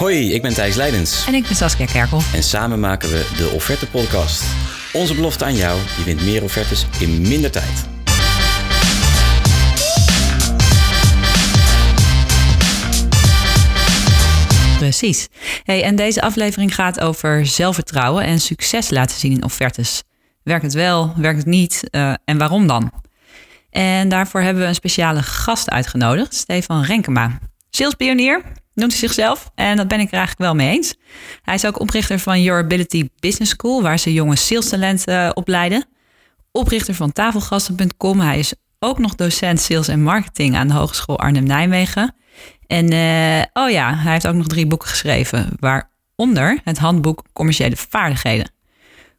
Hoi, ik ben Thijs Leidens. En ik ben Saskia Kerkel. En samen maken we de Offerte Podcast. Onze belofte aan jou, je wint meer offertes in minder tijd. Precies. Hey, en deze aflevering gaat over zelfvertrouwen en succes laten zien in offertes. Werkt het wel, werkt het niet uh, en waarom dan? En daarvoor hebben we een speciale gast uitgenodigd, Stefan Renkema. Salespionier, noemt hij zichzelf. En dat ben ik er eigenlijk wel mee eens. Hij is ook oprichter van Your Ability Business School, waar ze jonge salestalenten uh, opleiden. Oprichter van tafelgasten.com. Hij is ook nog docent sales en marketing aan de Hogeschool Arnhem-Nijmegen. En uh, oh ja, hij heeft ook nog drie boeken geschreven, waaronder het handboek Commerciële Vaardigheden.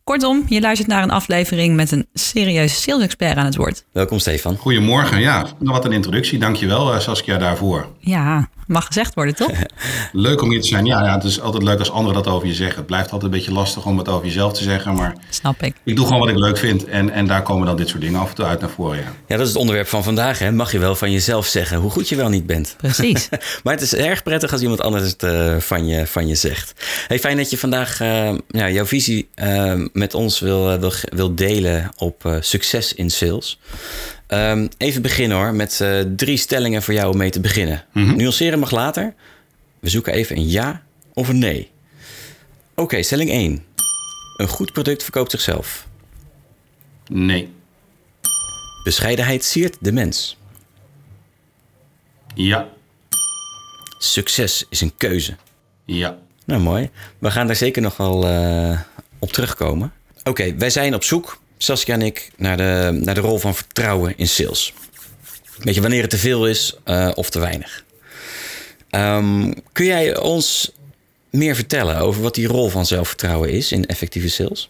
Kortom, je luistert naar een aflevering met een serieuze sales-expert aan het woord. Welkom Stefan. Goedemorgen, ja. Wat een introductie. Dankjewel Saskia daarvoor. Ja, mag gezegd worden, toch? leuk om hier te zijn. Ja, ja, het is altijd leuk als anderen dat over je zeggen. Het blijft altijd een beetje lastig om het over jezelf te zeggen, maar... Snap ik. Ik doe gewoon wat ik leuk vind en, en daar komen dan dit soort dingen af en toe uit naar voren, ja. Ja, dat is het onderwerp van vandaag, hè. Mag je wel van jezelf zeggen hoe goed je wel niet bent. Precies. maar het is erg prettig als iemand anders het uh, van, je, van je zegt. Hey, fijn dat je vandaag uh, ja, jouw visie uh, met ons wil, wil, wil delen op succes in sales. Um, even beginnen hoor, met uh, drie stellingen voor jou om mee te beginnen. Mm -hmm. Nuanceren mag later. We zoeken even een ja of een nee. Oké, okay, stelling 1. Een goed product verkoopt zichzelf. Nee. Bescheidenheid siert de mens. Ja. Succes is een keuze. Ja. Nou, mooi. We gaan daar zeker nog wel uh, op terugkomen. Oké, okay, wij zijn op zoek Saskia en ik naar de, naar de rol van vertrouwen in sales. Weet je, wanneer het te veel is uh, of te weinig. Um, kun jij ons meer vertellen over wat die rol van zelfvertrouwen is in effectieve sales?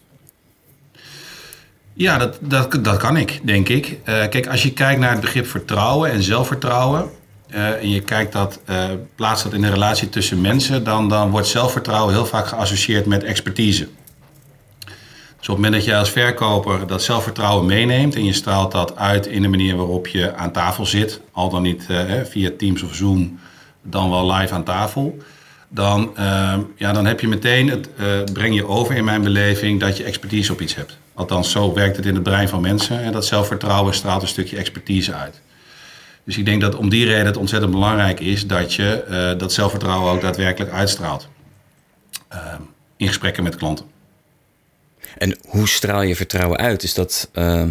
Ja, dat, dat, dat kan ik, denk ik. Uh, kijk, als je kijkt naar het begrip vertrouwen en zelfvertrouwen. Uh, en je kijkt dat, plaatst dat in een relatie tussen mensen, dan, dan wordt zelfvertrouwen heel vaak geassocieerd met expertise. Dus op het moment dat je als verkoper dat zelfvertrouwen meeneemt en je straalt dat uit in de manier waarop je aan tafel zit, al dan niet uh, via Teams of Zoom, dan wel live aan tafel, dan, uh, ja, dan heb je meteen het, uh, breng je over in mijn beleving dat je expertise op iets hebt. Althans, zo werkt het in het brein van mensen en dat zelfvertrouwen straalt een stukje expertise uit. Dus ik denk dat om die reden het ontzettend belangrijk is dat je dat zelfvertrouwen ook daadwerkelijk uitstraalt in gesprekken met klanten. En hoe straal je vertrouwen uit? Is dat, uh,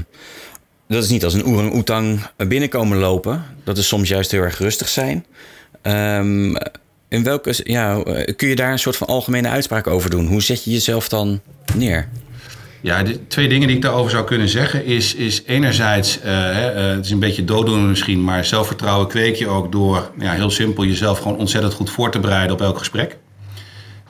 dat is niet als een orang-oetang binnenkomen lopen. Dat is soms juist heel erg rustig zijn. Um, in welke, ja, kun je daar een soort van algemene uitspraak over doen? Hoe zet je jezelf dan neer? Ja, de twee dingen die ik daarover zou kunnen zeggen is, is enerzijds, uh, uh, het is een beetje dooddoener misschien, maar zelfvertrouwen kweek je ook door ja, heel simpel jezelf gewoon ontzettend goed voor te bereiden op elk gesprek.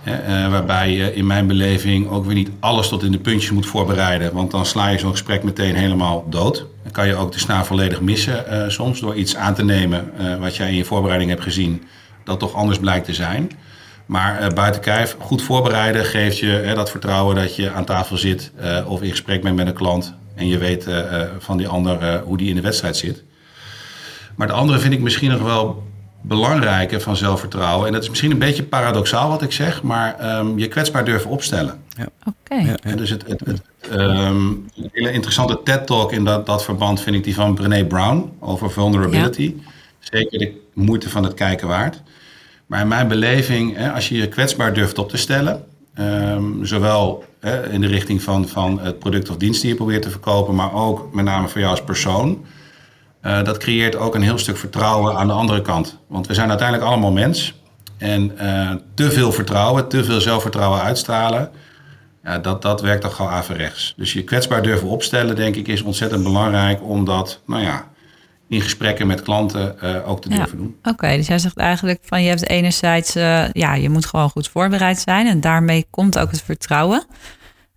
Uh, waarbij je in mijn beleving ook weer niet alles tot in de puntjes moet voorbereiden. Want dan sla je zo'n gesprek meteen helemaal dood. Dan kan je ook de snaar volledig missen uh, soms door iets aan te nemen uh, wat jij in je voorbereiding hebt gezien. Dat toch anders blijkt te zijn. Maar buiten kijf, goed voorbereiden geeft je dat vertrouwen dat je aan tafel zit of in gesprek bent met een klant. En je weet van die ander hoe die in de wedstrijd zit. Maar de andere vind ik misschien nog wel belangrijke van zelfvertrouwen. En dat is misschien een beetje paradoxaal wat ik zeg, maar um, je kwetsbaar durven opstellen. Ja. Oké. Okay. Ja, dus het, het, het um, een hele interessante TED-talk in dat, dat verband vind ik die van Brené Brown over vulnerability. Ja. Zeker de moeite van het kijken waard. Maar in mijn beleving, hè, als je je kwetsbaar durft op te stellen, um, zowel hè, in de richting van, van het product of dienst die je probeert te verkopen, maar ook met name voor jou als persoon uh, dat creëert ook een heel stuk vertrouwen aan de andere kant. Want we zijn uiteindelijk allemaal mens. En uh, te veel vertrouwen, te veel zelfvertrouwen uitstralen, ja, dat, dat werkt toch gewoon averechts. Dus je kwetsbaar durven opstellen, denk ik, is ontzettend belangrijk om dat, nou ja, in gesprekken met klanten uh, ook te ja. durven doen. Oké, okay, dus jij zegt eigenlijk van je hebt enerzijds, ja, je moet gewoon goed voorbereid zijn en daarmee komt ook het vertrouwen.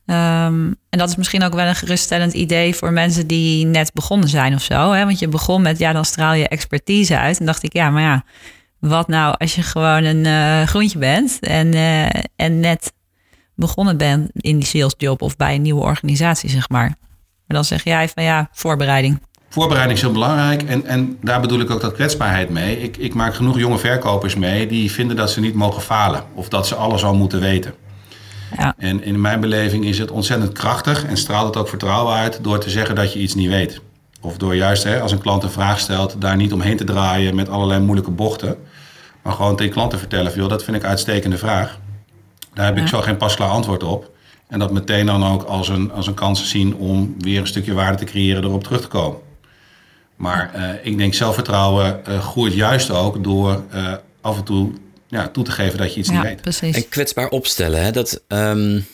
Um, en dat is misschien ook wel een geruststellend idee voor mensen die net begonnen zijn of zo. Hè? Want je begon met, ja, dan straal je expertise uit. En dacht ik, ja, maar ja, wat nou als je gewoon een uh, groentje bent en, uh, en net begonnen bent in die salesjob of bij een nieuwe organisatie, zeg maar. Maar dan zeg jij van ja, voorbereiding. Voorbereiding is heel belangrijk en, en daar bedoel ik ook dat kwetsbaarheid mee. Ik, ik maak genoeg jonge verkopers mee die vinden dat ze niet mogen falen of dat ze alles al moeten weten. Ja. En in mijn beleving is het ontzettend krachtig en straalt het ook vertrouwen uit door te zeggen dat je iets niet weet. Of door juist hè, als een klant een vraag stelt, daar niet omheen te draaien met allerlei moeilijke bochten. Maar gewoon tegen klant te vertellen: van, joh, dat vind ik een uitstekende vraag. Daar heb ik zo geen pasklaar antwoord op. En dat meteen dan ook als een, als een kans zien om weer een stukje waarde te creëren erop terug te komen. Maar uh, ik denk zelfvertrouwen uh, groeit juist ook door uh, af en toe ja, toe te geven dat je iets ja, niet weet. Precies. En kwetsbaar opstellen, hè? dat um,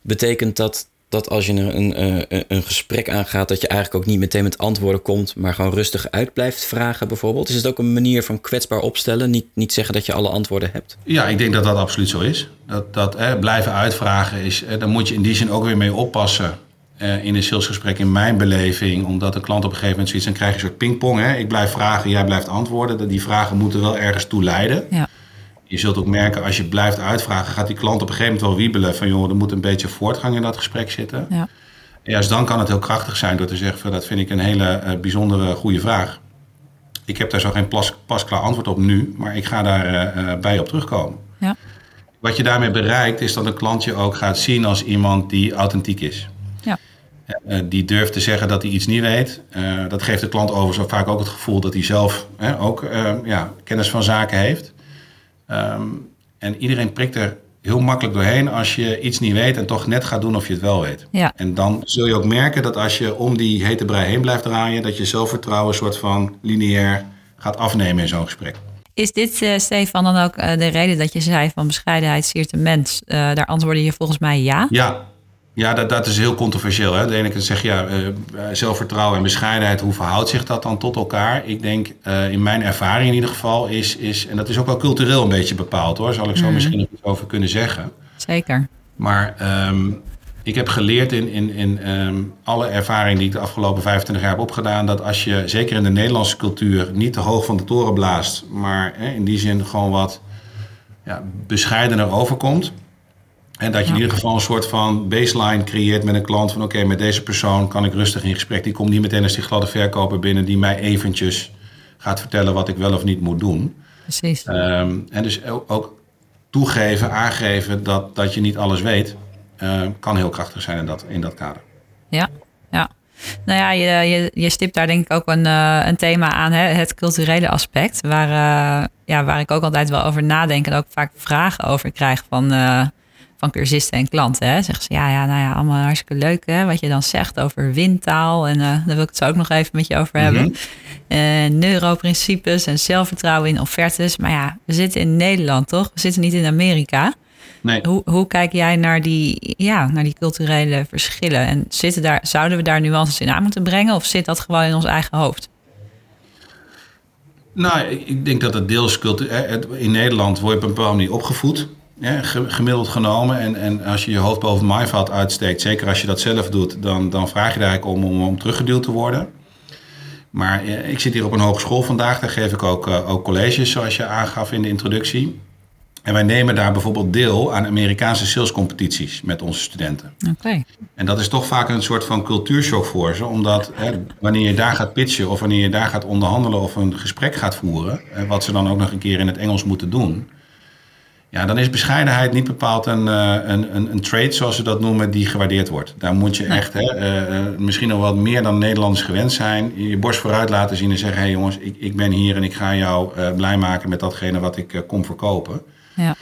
betekent dat, dat als je een, een, een gesprek aangaat, dat je eigenlijk ook niet meteen met antwoorden komt, maar gewoon rustig uit blijft vragen, bijvoorbeeld. Is het ook een manier van kwetsbaar opstellen? Niet, niet zeggen dat je alle antwoorden hebt? Ja, ik denk dat dat absoluut zo is. Dat, dat eh, blijven uitvragen is, eh, daar moet je in die zin ook weer mee oppassen. Uh, in een salesgesprek, in mijn beleving, omdat de klant op een gegeven moment zoiets, dan krijg je een soort pingpong. Hè? Ik blijf vragen, jij blijft antwoorden. Die vragen moeten wel ergens toe leiden. Ja. Je zult ook merken, als je blijft uitvragen, gaat die klant op een gegeven moment wel wiebelen van joh, er moet een beetje voortgang in dat gesprek zitten. Ja. En juist dan kan het heel krachtig zijn door te zeggen van dat vind ik een hele uh, bijzondere goede vraag. Ik heb daar zo geen pas, pasklaar antwoord op nu, maar ik ga daar uh, bij op terugkomen. Ja. Wat je daarmee bereikt is dat een klant je ook gaat zien als iemand die authentiek is. Ja. Uh, die durft te zeggen dat hij iets niet weet. Dat geeft de klant overigens vaak ook het gevoel dat hij zelf ook ja, kennis van zaken heeft. Um, en iedereen prikt er heel makkelijk doorheen als je iets niet weet en toch net gaat doen of je het wel weet. Ja. En dan zul je ook merken dat als je om die hete brei heen blijft draaien, dat je zelfvertrouwen een soort van lineair gaat afnemen in zo'n gesprek. Is dit, uh, Stefan, dan ook uh, de reden dat je zei van bescheidenheid siert de mens? Uh, daar antwoordde je volgens mij ja. Ja, ja dat, dat is heel controversieel. Hè? De ene keer zeg je ja, zelfvertrouwen en bescheidenheid, hoe verhoudt zich dat dan tot elkaar? Ik denk, in mijn ervaring in ieder geval, is, is, en dat is ook wel cultureel een beetje bepaald hoor, zal ik zo mm. misschien nog iets over kunnen zeggen. Zeker. Maar um, ik heb geleerd in, in, in um, alle ervaring die ik de afgelopen 25 jaar heb opgedaan, dat als je zeker in de Nederlandse cultuur niet te hoog van de toren blaast, maar hè, in die zin gewoon wat ja, bescheidener overkomt. En dat je in ieder geval een soort van baseline creëert met een klant van oké, okay, met deze persoon kan ik rustig in gesprek. Die komt niet meteen als die gladde verkoper binnen die mij eventjes gaat vertellen wat ik wel of niet moet doen. Precies. Um, en dus ook, toegeven, aangeven dat, dat je niet alles weet. Uh, kan heel krachtig zijn in dat, in dat kader. Ja, ja. Nou ja, je, je, je stipt daar denk ik ook een, uh, een thema aan, hè? het culturele aspect. Waar, uh, ja, waar ik ook altijd wel over nadenk en ook vaak vragen over krijg van, van cursisten en klanten. Hè? Zeggen ze, ja, ja, nou ja, allemaal hartstikke leuk hè? wat je dan zegt over windtaal. En daar wil ik het zo ook nog even met je over hebben. Mm -hmm. neuroprincipes en zelfvertrouwen in offertes. Maar ja, we zitten in Nederland toch? We zitten niet in Amerika. Nee. Hoe, hoe kijk jij naar die, ja, naar die culturele verschillen? En zitten daar, zouden we daar nuances in aan moeten brengen? Of zit dat gewoon in ons eigen hoofd? Nou, ik denk dat het deels cultuur... In Nederland word je op een bepaalde manier opgevoed. Ja, gemiddeld genomen. En, en als je je hoofd boven het maaiveld uitsteekt... zeker als je dat zelf doet... dan, dan vraag je daar eigenlijk om, om, om teruggeduwd te worden. Maar ik zit hier op een hogeschool vandaag. Daar geef ik ook, uh, ook colleges, zoals je aangaf in de introductie. En wij nemen daar bijvoorbeeld deel aan Amerikaanse salescompetities met onze studenten. Okay. En dat is toch vaak een soort van cultuurshock voor ze. Omdat hè, wanneer je daar gaat pitchen of wanneer je daar gaat onderhandelen of een gesprek gaat voeren. Hè, wat ze dan ook nog een keer in het Engels moeten doen. Ja, dan is bescheidenheid niet bepaald een, een, een, een trait, zoals ze dat noemen, die gewaardeerd wordt. Daar moet je echt hè, uh, misschien nog wat meer dan Nederlanders gewend zijn. Je borst vooruit laten zien en zeggen: hé hey jongens, ik, ik ben hier en ik ga jou uh, blij maken met datgene wat ik uh, kom verkopen. Ja.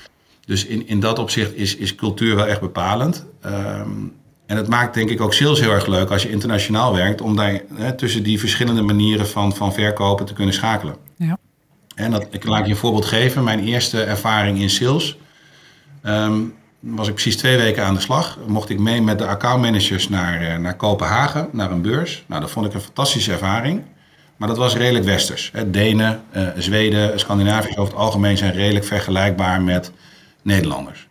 Dus in, in dat opzicht is, is cultuur wel echt bepalend. Um, en het maakt denk ik ook sales heel erg leuk als je internationaal werkt, om daar hè, tussen die verschillende manieren van, van verkopen te kunnen schakelen. En dat, ik laat je een voorbeeld geven. Mijn eerste ervaring in sales. Um, was ik precies twee weken aan de slag. Mocht ik mee met de accountmanagers naar, naar Kopenhagen, naar een beurs. Nou, dat vond ik een fantastische ervaring. Maar dat was redelijk westers. Hè. Denen, uh, Zweden, Scandinaviërs over het algemeen zijn redelijk vergelijkbaar met Nederlanders.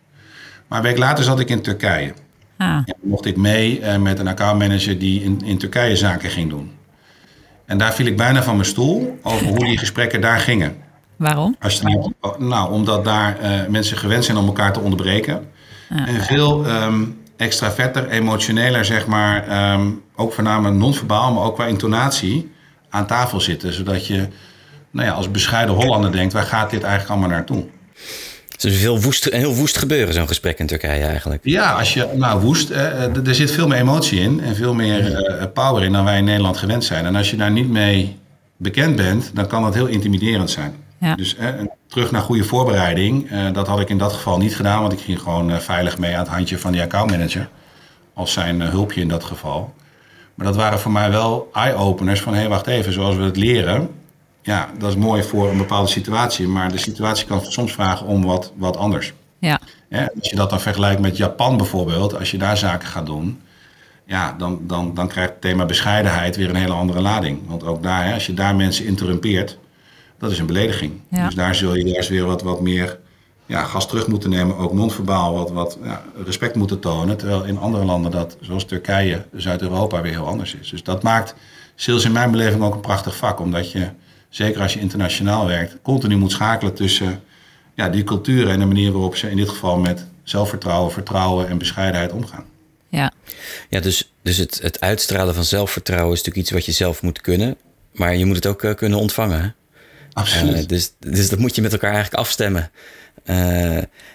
Maar een week later zat ik in Turkije. Ah. En mocht ik mee uh, met een accountmanager die in, in Turkije zaken ging doen. En daar viel ik bijna van mijn stoel over hoe die gesprekken daar gingen. Waarom? Als je nou, nou, omdat daar uh, mensen gewend zijn om elkaar te onderbreken. En veel um, extraverter, emotioneler, zeg maar. Um, ook voornamelijk non-verbaal, maar ook qua intonatie aan tafel zitten. Zodat je nou ja, als bescheiden Hollander denkt, waar gaat dit eigenlijk allemaal naartoe? Het is heel woest, heel woest gebeuren, zo'n gesprek in Turkije eigenlijk. Ja, als je, nou woest, er zit veel meer emotie in en veel meer power in dan wij in Nederland gewend zijn. En als je daar niet mee bekend bent, dan kan dat heel intimiderend zijn. Ja. Dus terug naar goede voorbereiding, dat had ik in dat geval niet gedaan, want ik ging gewoon veilig mee aan het handje van die accountmanager. Als zijn hulpje in dat geval. Maar dat waren voor mij wel eye-openers van hé, hey, wacht even, zoals we het leren. Ja, dat is mooi voor een bepaalde situatie, maar de situatie kan soms vragen om wat, wat anders. Ja. als je dat dan vergelijkt met Japan bijvoorbeeld, als je daar zaken gaat doen, ja, dan, dan, dan krijgt het thema bescheidenheid weer een hele andere lading. Want ook daar, hè, als je daar mensen interrumpeert, dat is een belediging. Ja. Dus daar zul je juist weer wat, wat meer ja, gas terug moeten nemen, ook non-verbaal wat, wat ja, respect moeten tonen. Terwijl in andere landen dat, zoals Turkije, Zuid-Europa, weer heel anders is. Dus dat maakt sales in mijn beleving ook een prachtig vak. Omdat je, zeker als je internationaal werkt, continu moet schakelen tussen ja, die culturen en de manier waarop ze in dit geval met zelfvertrouwen, vertrouwen en bescheidenheid omgaan. Ja, ja dus, dus het, het uitstralen van zelfvertrouwen is natuurlijk iets wat je zelf moet kunnen. Maar je moet het ook uh, kunnen ontvangen. Absoluut. Uh, dus, dus dat moet je met elkaar eigenlijk afstemmen. Uh,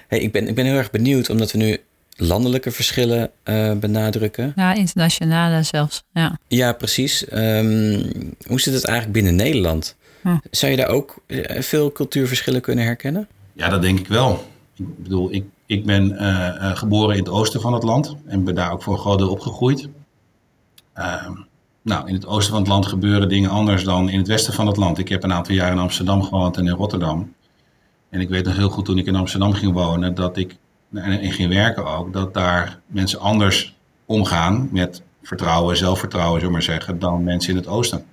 hey, ik, ben, ik ben heel erg benieuwd, omdat we nu landelijke verschillen uh, benadrukken. Ja, internationale zelfs. Ja, ja precies. Um, hoe zit het eigenlijk binnen Nederland? Zou je daar ook veel cultuurverschillen kunnen herkennen? Ja, dat denk ik wel. Ik bedoel, ik, ik ben uh, geboren in het oosten van het land en ben daar ook voor een groot deel opgegroeid. Uh, nou, in het oosten van het land gebeuren dingen anders dan in het westen van het land. Ik heb een aantal jaar in Amsterdam gewoond en in Rotterdam. En ik weet nog heel goed toen ik in Amsterdam ging wonen, dat ik, en ging werken ook, dat daar mensen anders omgaan met vertrouwen, zelfvertrouwen, zullen we maar zeggen, dan mensen in het oosten.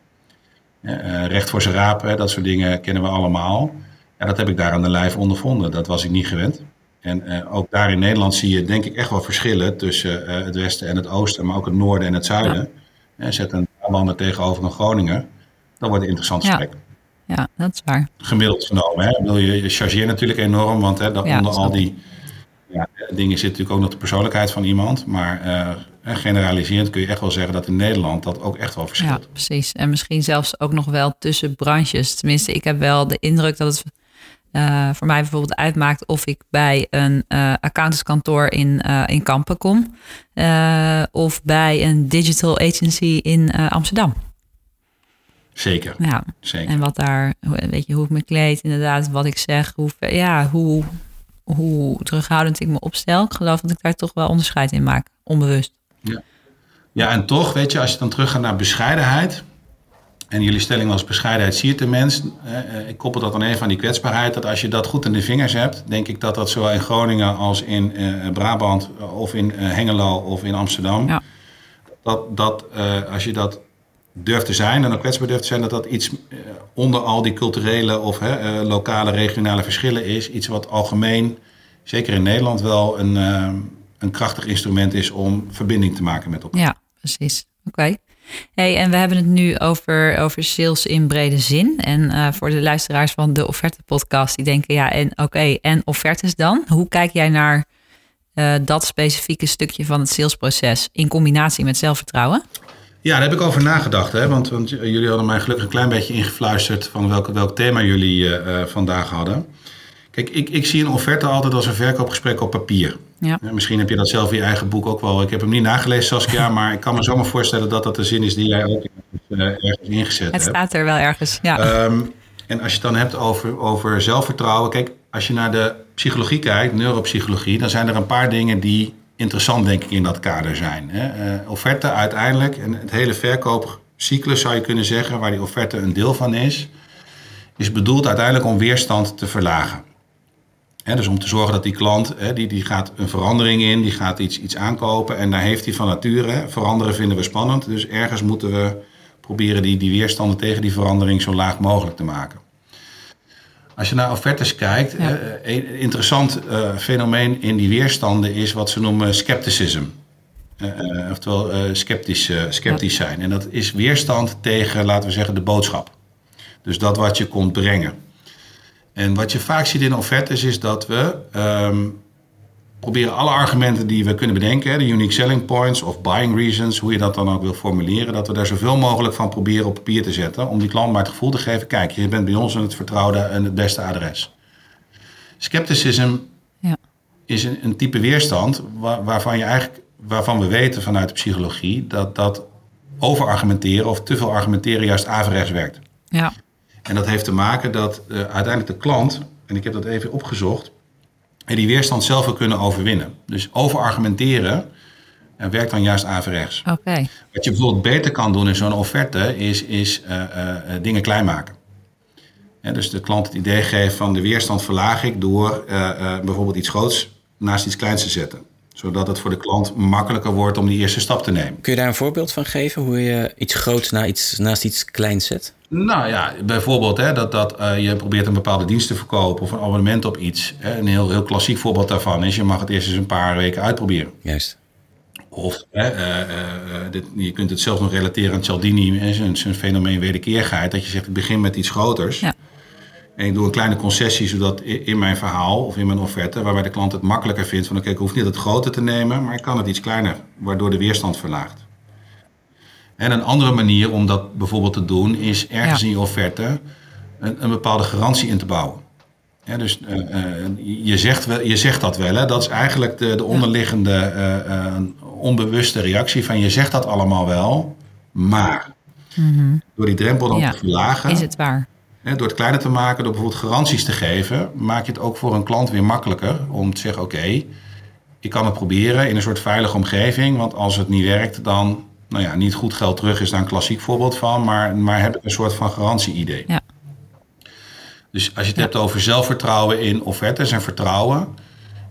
Uh, recht voor zijn raap, hè, dat soort dingen kennen we allemaal. Ja, dat heb ik daar aan de lijf ondervonden. Dat was ik niet gewend. En uh, ook daar in Nederland zie je denk ik echt wel verschillen tussen het westen en het oosten, maar ook het noorden en het zuiden. Ja. zet een Brabander tegenover een Groningen, dan wordt het interessant gesprek. Ja. Ja, dat is waar. Gemiddeld genomen. Hè? Wil je, je chargeert natuurlijk enorm, want hè, onder al die ja, dingen zit natuurlijk ook nog de persoonlijkheid van iemand. Maar uh, generaliserend kun je echt wel zeggen dat in Nederland dat ook echt wel verschilt. Ja, precies. En misschien zelfs ook nog wel tussen branches. Tenminste, ik heb wel de indruk dat het uh, voor mij bijvoorbeeld uitmaakt of ik bij een uh, accountantskantoor in, in Kampen kom. of bij een digital agency in Amsterdam. Zeker. Ja. Zeker. En wat daar, weet je, hoe ik me kleed, inderdaad, wat ik zeg, hoe, ja, hoe, hoe terughoudend ik me opstel. Ik geloof dat ik daar toch wel onderscheid in maak, onbewust. Ja, ja en toch, weet je, als je dan teruggaat naar bescheidenheid. En jullie stelling was bescheidenheid zie je de mens. Eh, ik koppel dat dan even aan die kwetsbaarheid. Dat als je dat goed in de vingers hebt, denk ik dat dat zowel in Groningen als in uh, Brabant of in Hengelo of in Amsterdam. Ja. Dat, dat als je dat durft te zijn en ook kwetsbaar durft te zijn, dat dat iets onder al die culturele of lokale, regionale verschillen is. Iets wat algemeen, zeker in Nederland, wel een, een krachtig instrument is om verbinding te maken met elkaar. Ja, precies. Oké. Hey, en we hebben het nu over, over sales in brede zin. En voor de luisteraars van de offerte podcast, die denken ja, en oké, en offertes dan? Hoe kijk jij naar dat specifieke stukje van het salesproces in combinatie met zelfvertrouwen? Ja, daar heb ik over nagedacht. Hè? Want, want, jullie hadden mij gelukkig een klein beetje ingefluisterd van welk, welk thema jullie uh, vandaag hadden. Kijk, ik, ik zie een offerte altijd als een verkoopgesprek op papier. Ja. misschien heb je dat zelf in je eigen boek ook wel. Ik heb hem niet nagelezen, Saskia, maar ik kan me zomaar voorstellen dat dat de zin is die jij ook ergens ingezet hebt. Het staat er wel ergens, ja. Um, en als je het dan hebt over, over zelfvertrouwen. Kijk, als je naar de psychologie kijkt, neuropsychologie, dan zijn er een paar dingen die interessant, denk ik, in dat kader zijn. Hè. Uh, offerte uiteindelijk, en het hele verkoopcyclus zou je kunnen zeggen, waar die offerte een deel van is, is bedoeld uiteindelijk om weerstand te verlagen. Dus om te zorgen dat die klant, die, die gaat een verandering in, die gaat iets, iets aankopen en daar heeft hij van nature, veranderen vinden we spannend, dus ergens moeten we proberen die, die weerstanden tegen die verandering zo laag mogelijk te maken. Als je naar offertes kijkt, ja. uh, een interessant uh, fenomeen in die weerstanden is wat ze noemen scepticism. Uh, oftewel sceptisch, sceptisch zijn. En dat is weerstand tegen, laten we zeggen, de boodschap. Dus dat wat je komt brengen. En wat je vaak ziet in offertes is dat we um, proberen alle argumenten die we kunnen bedenken, de unique selling points of buying reasons, hoe je dat dan ook wil formuleren, dat we daar zoveel mogelijk van proberen op papier te zetten. Om die klant maar het gevoel te geven: kijk, je bent bij ons een het vertrouwde en het beste adres. Skepticism ja. is een, een, type weerstand waarvan, je eigenlijk, waarvan we weten vanuit de psychologie dat dat overargumenteren of te veel argumenteren juist averechts werkt. Ja. En dat heeft te maken dat uh, uiteindelijk de klant, en ik heb dat even opgezocht, en die weerstand zelf wil kunnen overwinnen. Dus overargumenteren en werkt dan juist averechts. Oké. Wat je bijvoorbeeld beter kan doen in zo'n offerte is, is uh, uh, dingen klein maken. dus de klant het idee geeft van de weerstand verlaag ik door bijvoorbeeld iets groots naast iets kleins te zetten zodat het voor de klant makkelijker wordt om die eerste stap te nemen. Kun je daar een voorbeeld van geven hoe je iets groots na iets, naast iets kleins zet? Nou ja, bijvoorbeeld hè, dat, dat uh, je probeert een bepaalde dienst te verkopen of een abonnement op iets. Hè. Een heel, heel klassiek voorbeeld daarvan is je mag het eerst eens een paar weken uitproberen. Juist. Of hè, uh, uh, dit, je kunt het zelfs nog relateren aan Cialdini, zijn fenomeen wederkeerigheid. Dat je zegt, ik begin met iets groters. Ja. En ik doe een kleine concessie zodat in mijn verhaal of in mijn offerte, waarbij de klant het makkelijker vindt van oké, ik hoef niet het grote te nemen, maar ik kan het iets kleiner, waardoor de weerstand verlaagt. En een andere manier om dat bijvoorbeeld te doen is ergens in je offerte een, een, bepaalde garantie in te bouwen. Ja, dus uh, uh, je, zegt wel, je zegt dat wel, hè? dat is eigenlijk de, de onderliggende uh, onbewuste reactie van je zegt dat allemaal wel, maar mm door die drempel dan te verlagen. Is het waar? Door het kleiner te maken, door bijvoorbeeld garanties te geven, maak je het ook voor een klant weer makkelijker om te zeggen: Oké, ik kan het proberen in een soort veilige omgeving. Want als het niet werkt, dan, nou ja, niet goed geld terug is daar een klassiek voorbeeld van, maar, maar heb ik een soort van garantie-idee. Ja. Dus als je het hebt over zelfvertrouwen in offertes en vertrouwen,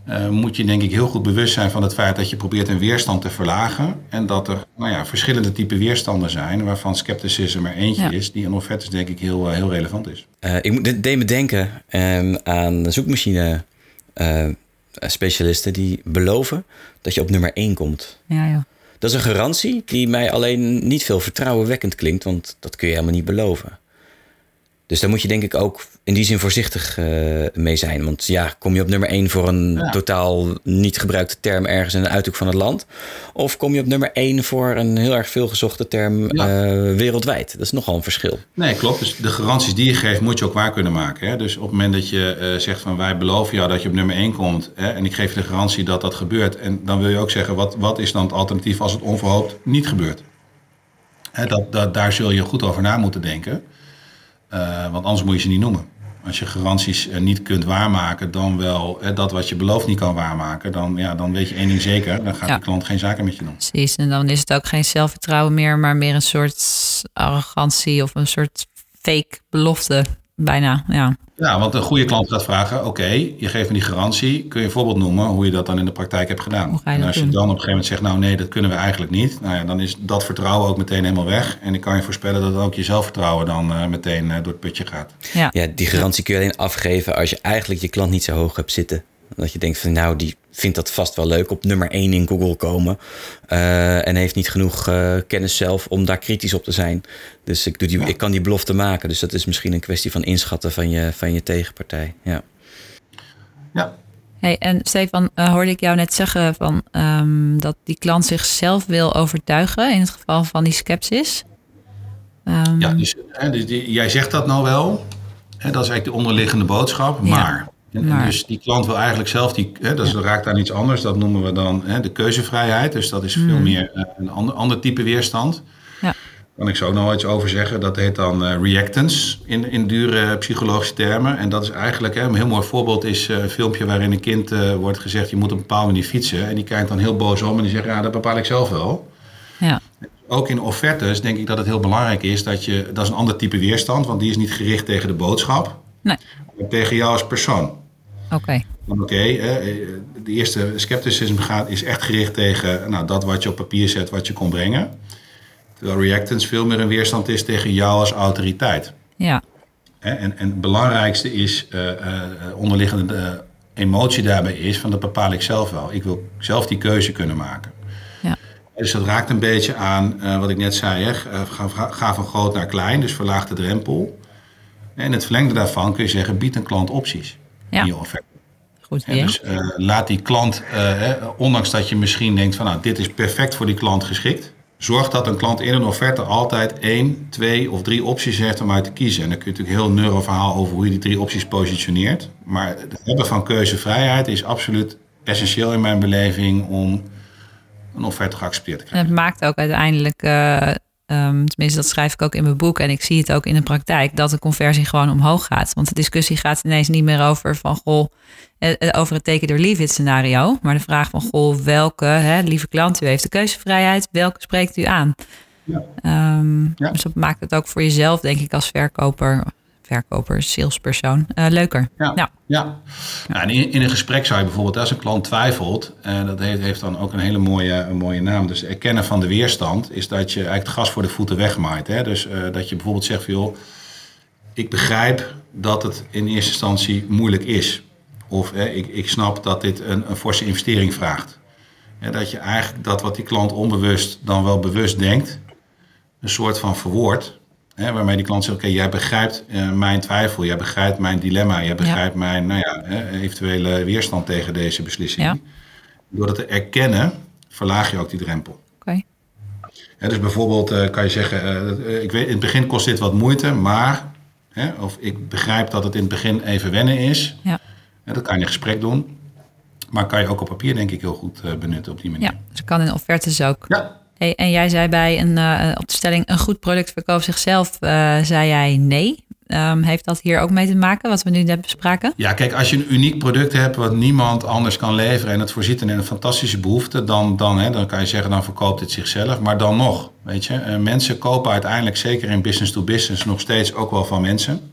uh, moet je denk ik heel goed bewust zijn van het feit dat je probeert een weerstand te verlagen. En dat er nou ja, verschillende typen weerstanden zijn, waarvan scepticisme er eentje is, die in offertes denk ik heel, uh, heel relevant is. Uh, ik deed me denken um, aan zoekmachine specialisten die beloven dat je op nummer 1 komt. Ja, ja. Dat is een garantie die mij alleen niet veel vertrouwenwekkend klinkt, want dat kun je helemaal niet beloven. Dus daar moet je denk ik ook in die zin voorzichtig uh, mee zijn. Want ja, kom je op nummer 1 voor een totaal niet gebruikte term ergens in de uithoek van het land? Of kom je op nummer 1 voor een heel erg veel gezochte term uh, wereldwijd? Dat is nogal een verschil. Nee, klopt. Dus de garanties die je geeft, moet je ook waar kunnen maken. Hè? Dus op het moment dat je uh, zegt van wij beloven jou dat je op nummer 1 komt. Hè, en ik geef je de garantie dat dat gebeurt. En dan wil je ook zeggen, wat, wat is dan het alternatief als het onverhoopt niet gebeurt? Hè, dat, dat, daar zul je goed over na moeten denken. Uh, want anders moet je ze niet noemen. Als je garanties uh, niet kunt waarmaken, dan wel uh, dat wat je belooft niet kan waarmaken, dan, ja, dan weet je één ding zeker, dan gaat ja. de klant geen zaken met je doen. Precies, en dan is het ook geen zelfvertrouwen meer, maar meer een soort arrogantie of een soort fake belofte bijna. Ja. Ja, want een goede klant gaat vragen: Oké, je geeft me die garantie. Kun je een voorbeeld noemen hoe je dat dan in de praktijk hebt gedaan? En als je dan op een gegeven moment zegt: Nou, nee, dat kunnen we eigenlijk niet. Nou ja, dan is dat vertrouwen ook meteen helemaal weg. En ik kan je voorspellen dat ook je zelfvertrouwen dan uh, meteen uh, door het putje gaat. Ja. ja, die garantie kun je alleen afgeven als je eigenlijk je klant niet zo hoog hebt zitten. Dat je denkt van nou, die vindt dat vast wel leuk op nummer 1 in Google komen. Uh, en heeft niet genoeg uh, kennis zelf om daar kritisch op te zijn. Dus ik, doe die, ja. ik kan die belofte maken. Dus dat is misschien een kwestie van inschatten van je, van je tegenpartij. Ja. ja. Hey, en Stefan, uh, hoorde ik jou net zeggen van, um, dat die klant zichzelf wil overtuigen in het geval van die skepsis. Um, ja, dus, hè, dus die, jij zegt dat nou wel. Hè, dat is eigenlijk de onderliggende boodschap. Ja. Maar dus die klant wil eigenlijk zelf, die, hè, dat raakt aan iets anders. Dat noemen we dan hè, de keuzevrijheid. Dus dat is veel mm. meer uh, een ander, ander type weerstand. Ja. Kan ik zo nog iets over zeggen. Dat heet dan uh, reactance in, in dure psychologische termen. En dat is eigenlijk, hè, een heel mooi voorbeeld is uh, een filmpje waarin een kind wordt gezegd... je moet op een bepaalde manier fietsen. En die kijkt dan heel boos om en die zegt, ja, dat bepaal ik zelf wel. Ja. Ook in offertes denk ik dat het heel belangrijk is dat je... Dat is een ander type weerstand, want die is niet gericht tegen de boodschap. Nee. Maar tegen jou als persoon. Oké. Oké, okay, de eerste scepticisme gaat, is echt gericht tegen nou, dat wat je op papier zet, wat je kon brengen. Terwijl reactance veel meer een weerstand is tegen jou als autoriteit. Ja. En, en het belangrijkste is, uh, uh, onderliggende emotie daarbij is, van dat bepaal ik zelf wel. Ik wil zelf die keuze kunnen maken. Ja. Dus dat raakt een beetje aan wat ik net zei, hè? Ga, ga, van groot naar klein, dus verlaag de drempel. En het verlengde daarvan kun je zeggen, bied een klant opties ja. offerte. Goed. Dus uh, laat die klant, uh, ondanks dat je misschien denkt van nou, dit is perfect voor die klant geschikt. Zorg dat een klant in een offerte altijd één, twee of drie opties heeft om uit te kiezen. En dan kun je natuurlijk heel neuroverhaal over hoe je die drie opties positioneert. Maar het hebben van keuzevrijheid is absoluut essentieel in mijn beleving om een offerte geaccepteerd te krijgen. En het maakt ook uiteindelijk uh, Um, tenminste, dat schrijf ik ook in mijn boek en ik zie het ook in de praktijk, dat de conversie gewoon omhoog gaat. Want de discussie gaat ineens niet meer over van goh, eh, eh, over het teken door leave it scenario, maar de vraag van goh, welke, hè, lieve klant, u heeft de keuzevrijheid, welke spreekt u aan? Ja. Um, ja. Dus dat maakt het ook voor jezelf, denk ik, als verkoper verkoper, salespersoon, uh, leuker. Ja, ja. in, in, een gesprek zou je bijvoorbeeld, als een klant twijfelt, uh, dat heeft, heeft, dan ook een hele mooie, een mooie naam. Dus erkennen van de weerstand is dat je eigenlijk het gas voor de voeten wegmaait. Hè? Dus uh, dat je bijvoorbeeld zegt, joh, ik begrijp dat het in eerste instantie moeilijk is. Of ik, ik snap dat dit een, een forse investering vraagt. dat je eigenlijk dat wat die klant onbewust dan wel bewust denkt, een soort van verwoord Hè, waarmee die klant zegt, oké, jij begrijpt uh, mijn twijfel, jij begrijpt mijn dilemma, jij begrijpt mijn nou ja, eventuele weerstand tegen deze beslissing. Ja. Door dat te erkennen, verlaag je ook die drempel. Okay. dus bijvoorbeeld uh, kan je zeggen, uh, ik weet, in het begin kost dit wat moeite, maar, of ik begrijp dat het in het begin even wennen is. Ja. dat kan je in gesprek doen. Maar kan je ook op papier denk ik heel goed benutten op die manier. Ja, dus kan in offertes ook. Ja, en jij zei bij een, uh, op de stelling een goed product verkoopt zichzelf, uh, zei jij nee. Um, heeft dat hier ook mee te maken, wat we nu net bespraken? Ja, kijk, als je een uniek product hebt wat niemand anders kan leveren en het voorziet in een fantastische behoefte, dan, dan, hè, dan kan je zeggen, dan verkoopt het zichzelf. Maar dan nog, weet je, mensen kopen uiteindelijk, zeker in business to business, nog steeds ook wel van mensen.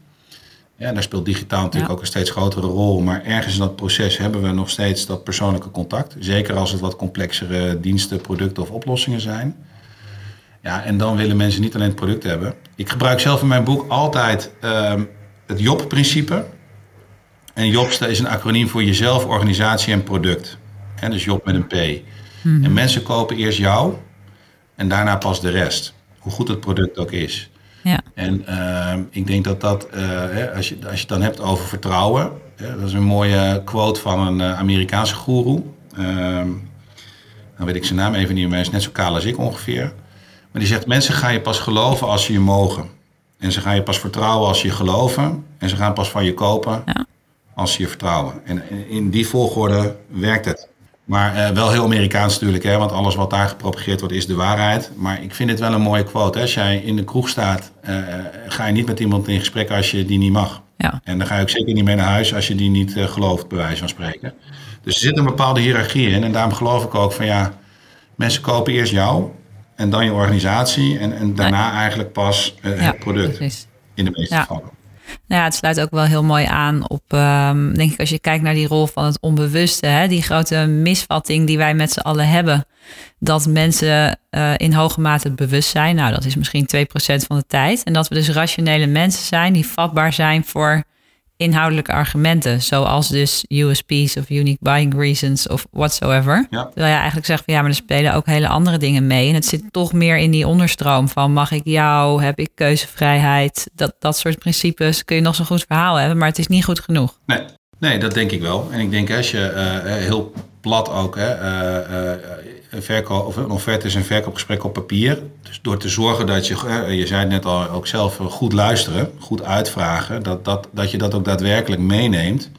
Ja, daar speelt digitaal natuurlijk ook een steeds grotere rol. Maar ergens in dat proces hebben we nog steeds dat persoonlijke contact. Zeker als het wat complexere diensten, producten of oplossingen zijn. Ja, en dan willen mensen niet alleen het product hebben. Ik gebruik zelf in mijn boek altijd uh, het JOB-principe. En JOB is een acroniem voor jezelf, organisatie en product. En dus JOB met een P. Mhm. En mensen kopen eerst jou en daarna pas de rest. Hoe goed het product ook is. Ja. En uh, ik denk dat dat, uh, hè, als, je, als je het dan hebt over vertrouwen, dat is een mooie quote van een uh, Amerikaanse goeroe. Ehm, dan weet ik zijn naam even niet meer, hij is net zo kaal als ik ongeveer. Maar die zegt, mensen gaan je pas geloven als ze je mogen. En ze gaan je pas vertrouwen als ze je geloven. En ze gaan pas van je kopen ja. als ze je vertrouwen. En in die volgorde werkt het. Maar uh, wel heel Amerikaans natuurlijk, hè, want alles wat daar gepropageerd wordt is de waarheid. Maar ik vind het wel een mooie quote. Hè. Als jij in de kroeg staat, uh, ga je niet met iemand in gesprek als je die niet mag. Ja. En dan ga je ook zeker niet mee naar huis als je die niet uh, gelooft, bij wijze van spreken. Dus er zit een bepaalde hiërarchie in. En daarom geloof ik ook van ja, mensen kopen eerst jou en dan je organisatie. En, en daarna eigenlijk pas het product. Precies. In de meeste gevallen. Nou ja, het sluit ook wel heel mooi aan op, um, denk ik, als je kijkt naar die rol van het onbewuste, hè, die grote misvatting die wij met z'n allen hebben, dat mensen uh, in hoge mate bewust zijn. Nou, dat is misschien 2% van de tijd. En dat we dus rationele mensen zijn die vatbaar zijn voor inhoudelijke argumenten, zoals dus USP's of unique buying reasons of whatsoever. Ja. Terwijl je eigenlijk zegt van ja, maar er spelen ook hele andere dingen mee. En het zit toch meer in die onderstroom van mag ik jou, heb ik keuzevrijheid, dat, dat soort principes kun je nog zo'n goed verhaal hebben, maar het is niet goed genoeg. Nee, nee dat denk ik wel. En ik denk als je uh, heel plat ook, hè, uh, een, verkoop, of een offerte is een verkoopgesprek op papier. Dus door te zorgen dat je, je zei het net al, ook zelf goed luisteren, goed uitvragen, dat, dat, dat je dat ook daadwerkelijk meeneemt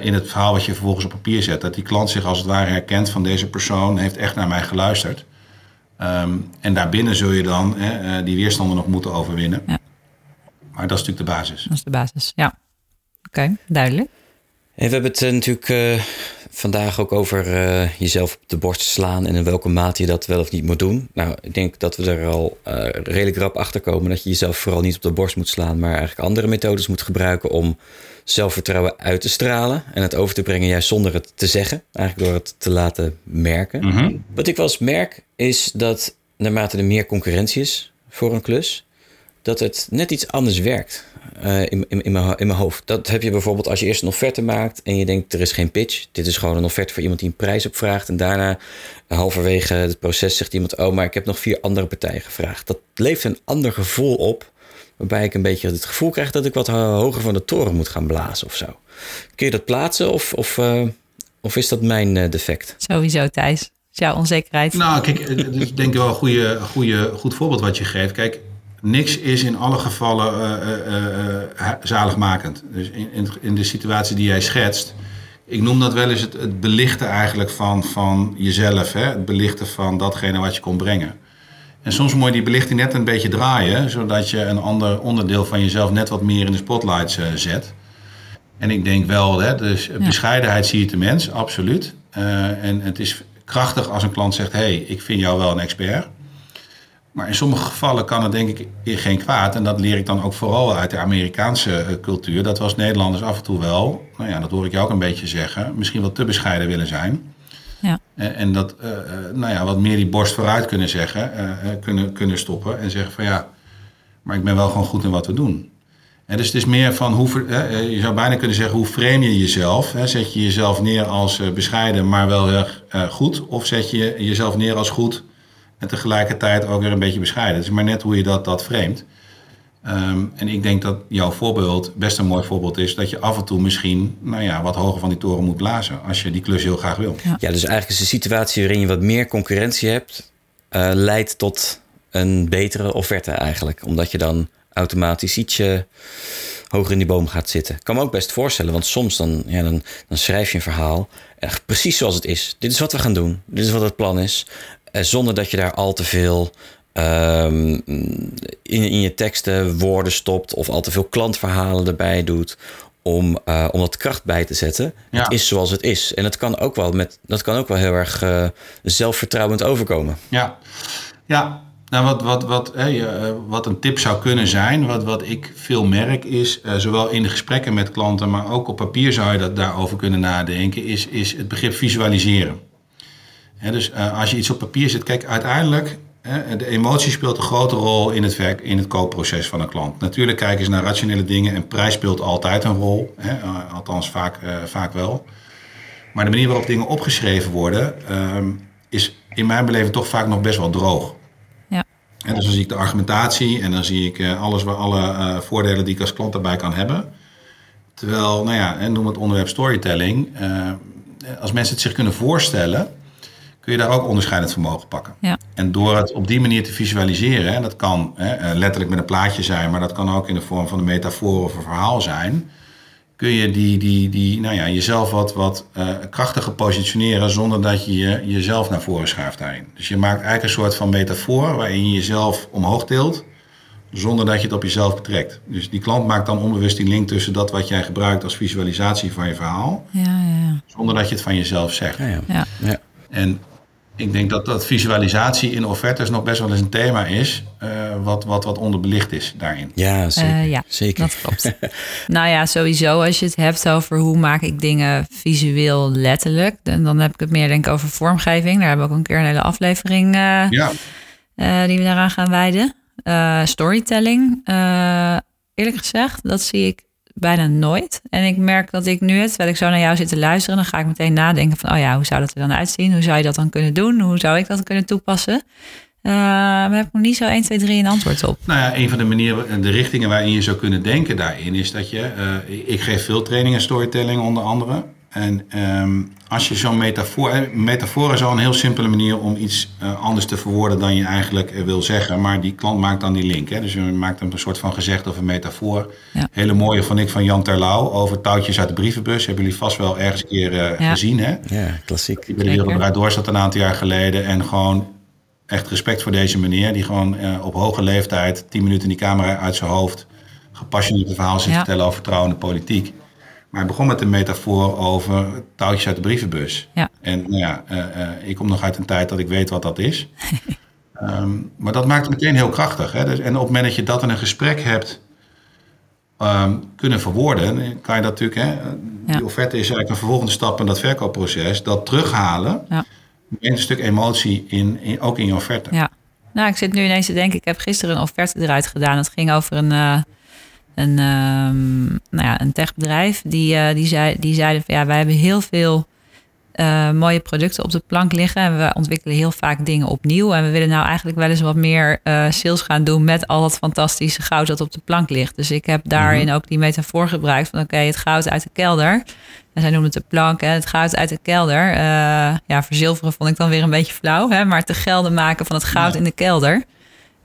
in het verhaal wat je vervolgens op papier zet. Dat die klant zich als het ware herkent van deze persoon heeft echt naar mij geluisterd. Um, en daarbinnen zul je dan die weerstanden nog moeten overwinnen. Ja. Maar dat is natuurlijk de basis. Dat is de basis, ja. Oké, duidelijk. We hebben het natuurlijk uh, vandaag ook over uh, jezelf op de borst slaan en in welke mate je dat wel of niet moet doen. Nou, ik denk dat we er al uh, redelijk rap achter komen dat je jezelf vooral niet op de borst moet slaan, maar eigenlijk andere methodes moet gebruiken om zelfvertrouwen uit te stralen en het over te brengen, juist zonder het te zeggen, eigenlijk door het te laten merken. Mm -hmm. Wat ik wel eens merk is dat naarmate er meer concurrentie is voor een klus, dat het net iets anders werkt uh, in, in, in, mijn, in mijn hoofd. Dat heb je bijvoorbeeld als je eerst een offerte maakt en je denkt er is geen pitch. Dit is gewoon een offerte voor iemand die een prijs opvraagt. En daarna halverwege het proces zegt iemand, oh maar ik heb nog vier andere partijen gevraagd. Dat levert een ander gevoel op waarbij ik een beetje het gevoel krijg dat ik wat hoger van de toren moet gaan blazen of zo. Kun je dat plaatsen of, of, uh, of is dat mijn uh, defect? Sowieso, Thijs. Jouw onzekerheid? Nou, kijk, het is denk ik wel een goede, goede, goed voorbeeld wat je geeft. Kijk, niks is in alle gevallen uh, zaligmakend. Dus in, in, in, de situatie die jij schetst, ik noem dat wel eens het, het belichten eigenlijk van, van jezelf. Hè? Het belichten van datgene wat je kon brengen. En soms moet je die belichting net een beetje draaien, zodat je een ander onderdeel van jezelf net wat meer in de spotlights zet. En ik denk wel, hè, dus bescheidenheid zie je te mens, absoluut. Uh, en het is krachtig als een klant zegt: hey, ik vind jou wel een expert. Maar in sommige gevallen kan het denk ik geen kwaad. En dat leer ik dan ook vooral uit de Amerikaanse eh, cultuur. Dat was Nederlanders af en toe wel, nou ja, dat hoor ik jou ook een beetje zeggen, misschien wel te bescheiden willen zijn. Ja. En, en dat, uh, nou ja, wat meer die borst vooruit kunnen zeggen, uh, kunnen, kunnen stoppen en zeggen van ja, maar ik ben wel gewoon goed in wat we doen. En dus het is meer van hoe, je zou bijna kunnen zeggen, hoe frame je jezelf? Zet je jezelf neer als bescheiden, maar wel heel erg goed? Of zet je jezelf neer als goed en tegelijkertijd ook weer een beetje bescheiden. Het is maar net hoe je dat, dat framet. Ehm, en ik denk dat jouw voorbeeld best een mooi voorbeeld is dat je af en toe misschien nou ja, wat hoger van die toren moet blazen als je die klus heel graag wil. Ja, dus eigenlijk is de situatie waarin je wat meer concurrentie hebt, uh, leidt tot een betere offerte eigenlijk. Omdat je dan automatisch ietsje hoger in die boom gaat zitten. Ik kan me ook best voorstellen, want soms dan, ja, dan, dan schrijf je een verhaal echt precies zoals het is. Dit is wat we gaan doen. Dit is wat het plan is. Eh, zonder dat je daar al te veel um, in, in je teksten woorden stopt of al te veel klantverhalen erbij doet om, uh, om dat kracht bij te zetten. Ja. Het is zoals het is. En dat kan ook wel, met, dat kan ook wel heel erg uh, zelfvertrouwend overkomen. Ja, ja. Nou, wat, wat, wat, hey, uh, wat een tip zou kunnen zijn, wat, wat ik veel merk, is zowel in de gesprekken met klanten, maar ook op papier zou je dat daarover kunnen nadenken, is, is het begrip visualiseren dus uh, als je iets op papier zet, kijk, uiteindelijk, de emotie speelt een grote rol in het, werk, in het koopproces van een klant. Natuurlijk kijken ze naar rationele dingen en prijs speelt altijd een rol, uh, althans vaak, uh, vaak wel. Maar de manier waarop dingen opgeschreven worden, is in mijn beleving toch vaak nog best wel droog. Ja. En dus dan zie ik de argumentatie en dan zie ik alles waar alle voordelen die ik als klant daarbij kan hebben. Terwijl, nou ja, en noem het onderwerp storytelling. als mensen het zich kunnen voorstellen, kun je daar ook onderscheidend vermogen pakken. Ja. En door het op die manier te visualiseren, en dat kan hè, eh, letterlijk met een plaatje zijn, maar dat kan ook in de vorm van een metafoor of een verhaal zijn, kun je die, die, die, nou ja, jezelf wat, wat uh, krachtiger positioneren zonder dat je, je jezelf naar voren schuift daarin. Dus je maakt eigenlijk een soort van metafoor waarin je jezelf omhoog tilt, zonder dat je het op jezelf betrekt. Dus die klant maakt dan onbewust die link tussen dat wat jij gebruikt als visualisatie van je verhaal, ja, ja, ja. zonder dat je het van jezelf zegt. Ja, ja. En ik denk dat, dat visualisatie in offertes nog best wel eens een thema is, uh, wat, wat, wat onderbelicht is daarin. Ja, zeker. Uh, ja, zeker. Dat klopt. nou ja, sowieso als je het hebt over hoe maak ik dingen visueel letterlijk, dan, dan heb ik het meer denk ik over vormgeving. Daar hebben we ook een keer een hele aflevering uh, ja. die we daaraan gaan wijden. storytelling, eerlijk gezegd, dat zie ik bijna nooit. En ik merk dat ik nu terwijl ik zo naar jou zit te luisteren, dan ga ik meteen nadenken van, oh ja, hoe zou dat er dan uitzien? Hoe zou je dat dan kunnen doen? Hoe zou ik dat kunnen toepassen? Uh, maar heb nog niet zo 1, 2, 3 een antwoord op. Nou ja, een van de manieren, de richtingen waarin je zou kunnen denken daarin is dat je, uh, ik geef veel trainingen storytelling onder andere. En um, als je zo'n metafoor. Metafoor is al een heel simpele manier om iets uh, anders te verwoorden dan je eigenlijk uh, wil zeggen. Maar die klant maakt dan die link. Hè? Dus je maakt een soort van gezegd of een metafoor. Ja. Hele mooie van ik van Jan Terlouw over touwtjes uit de brievenbus. Hebben jullie vast wel ergens een keer uh, ja. gezien. Hè? Ja, klassiek. Die bij de Wereld Door zat een aantal jaar geleden. En gewoon echt respect voor deze meneer. Die gewoon op hoge leeftijd tien minuten in die camera uit zijn hoofd. gepassioneerd verhaal zit ja. vertellen over vertrouwende politiek. Maar hij begon met een metafoor over touwtjes uit de brievenbus. Ja. En nou ja, uh, uh, ik kom nog uit een tijd dat ik weet wat dat is. um, maar dat maakt het meteen heel krachtig. Hè? Dus, en op het moment dat je dat in een gesprek hebt um, kunnen verwoorden, kan je dat natuurlijk, hè, ja. die offerte is eigenlijk een vervolgende stap in dat verkoopproces, dat terughalen, ja. een stuk emotie in, in, ook in je offerte. Ja. Nou, ik zit nu ineens te denken, ik heb gisteren een offerte eruit gedaan. Het ging over een, uh, een, um, nou ja, een techbedrijf. Die, uh, die, zei, die zeiden van ja, wij hebben heel veel eh, mooie producten op de plank liggen. En we ontwikkelen heel vaak dingen opnieuw. En we willen nou eigenlijk wel eens wat meer uh, sales gaan doen met al dat fantastische goud dat op de plank ligt. Dus ik heb daarin mhm. ook die metafoor gebruikt van oké, het goud uit de kelder. En zij noemen het de plank, hè, het goud uit de kelder. Uh, ja, verzilveren vond ik dan weer een beetje flauw. Hè, maar te gelden maken van het goud in de kelder.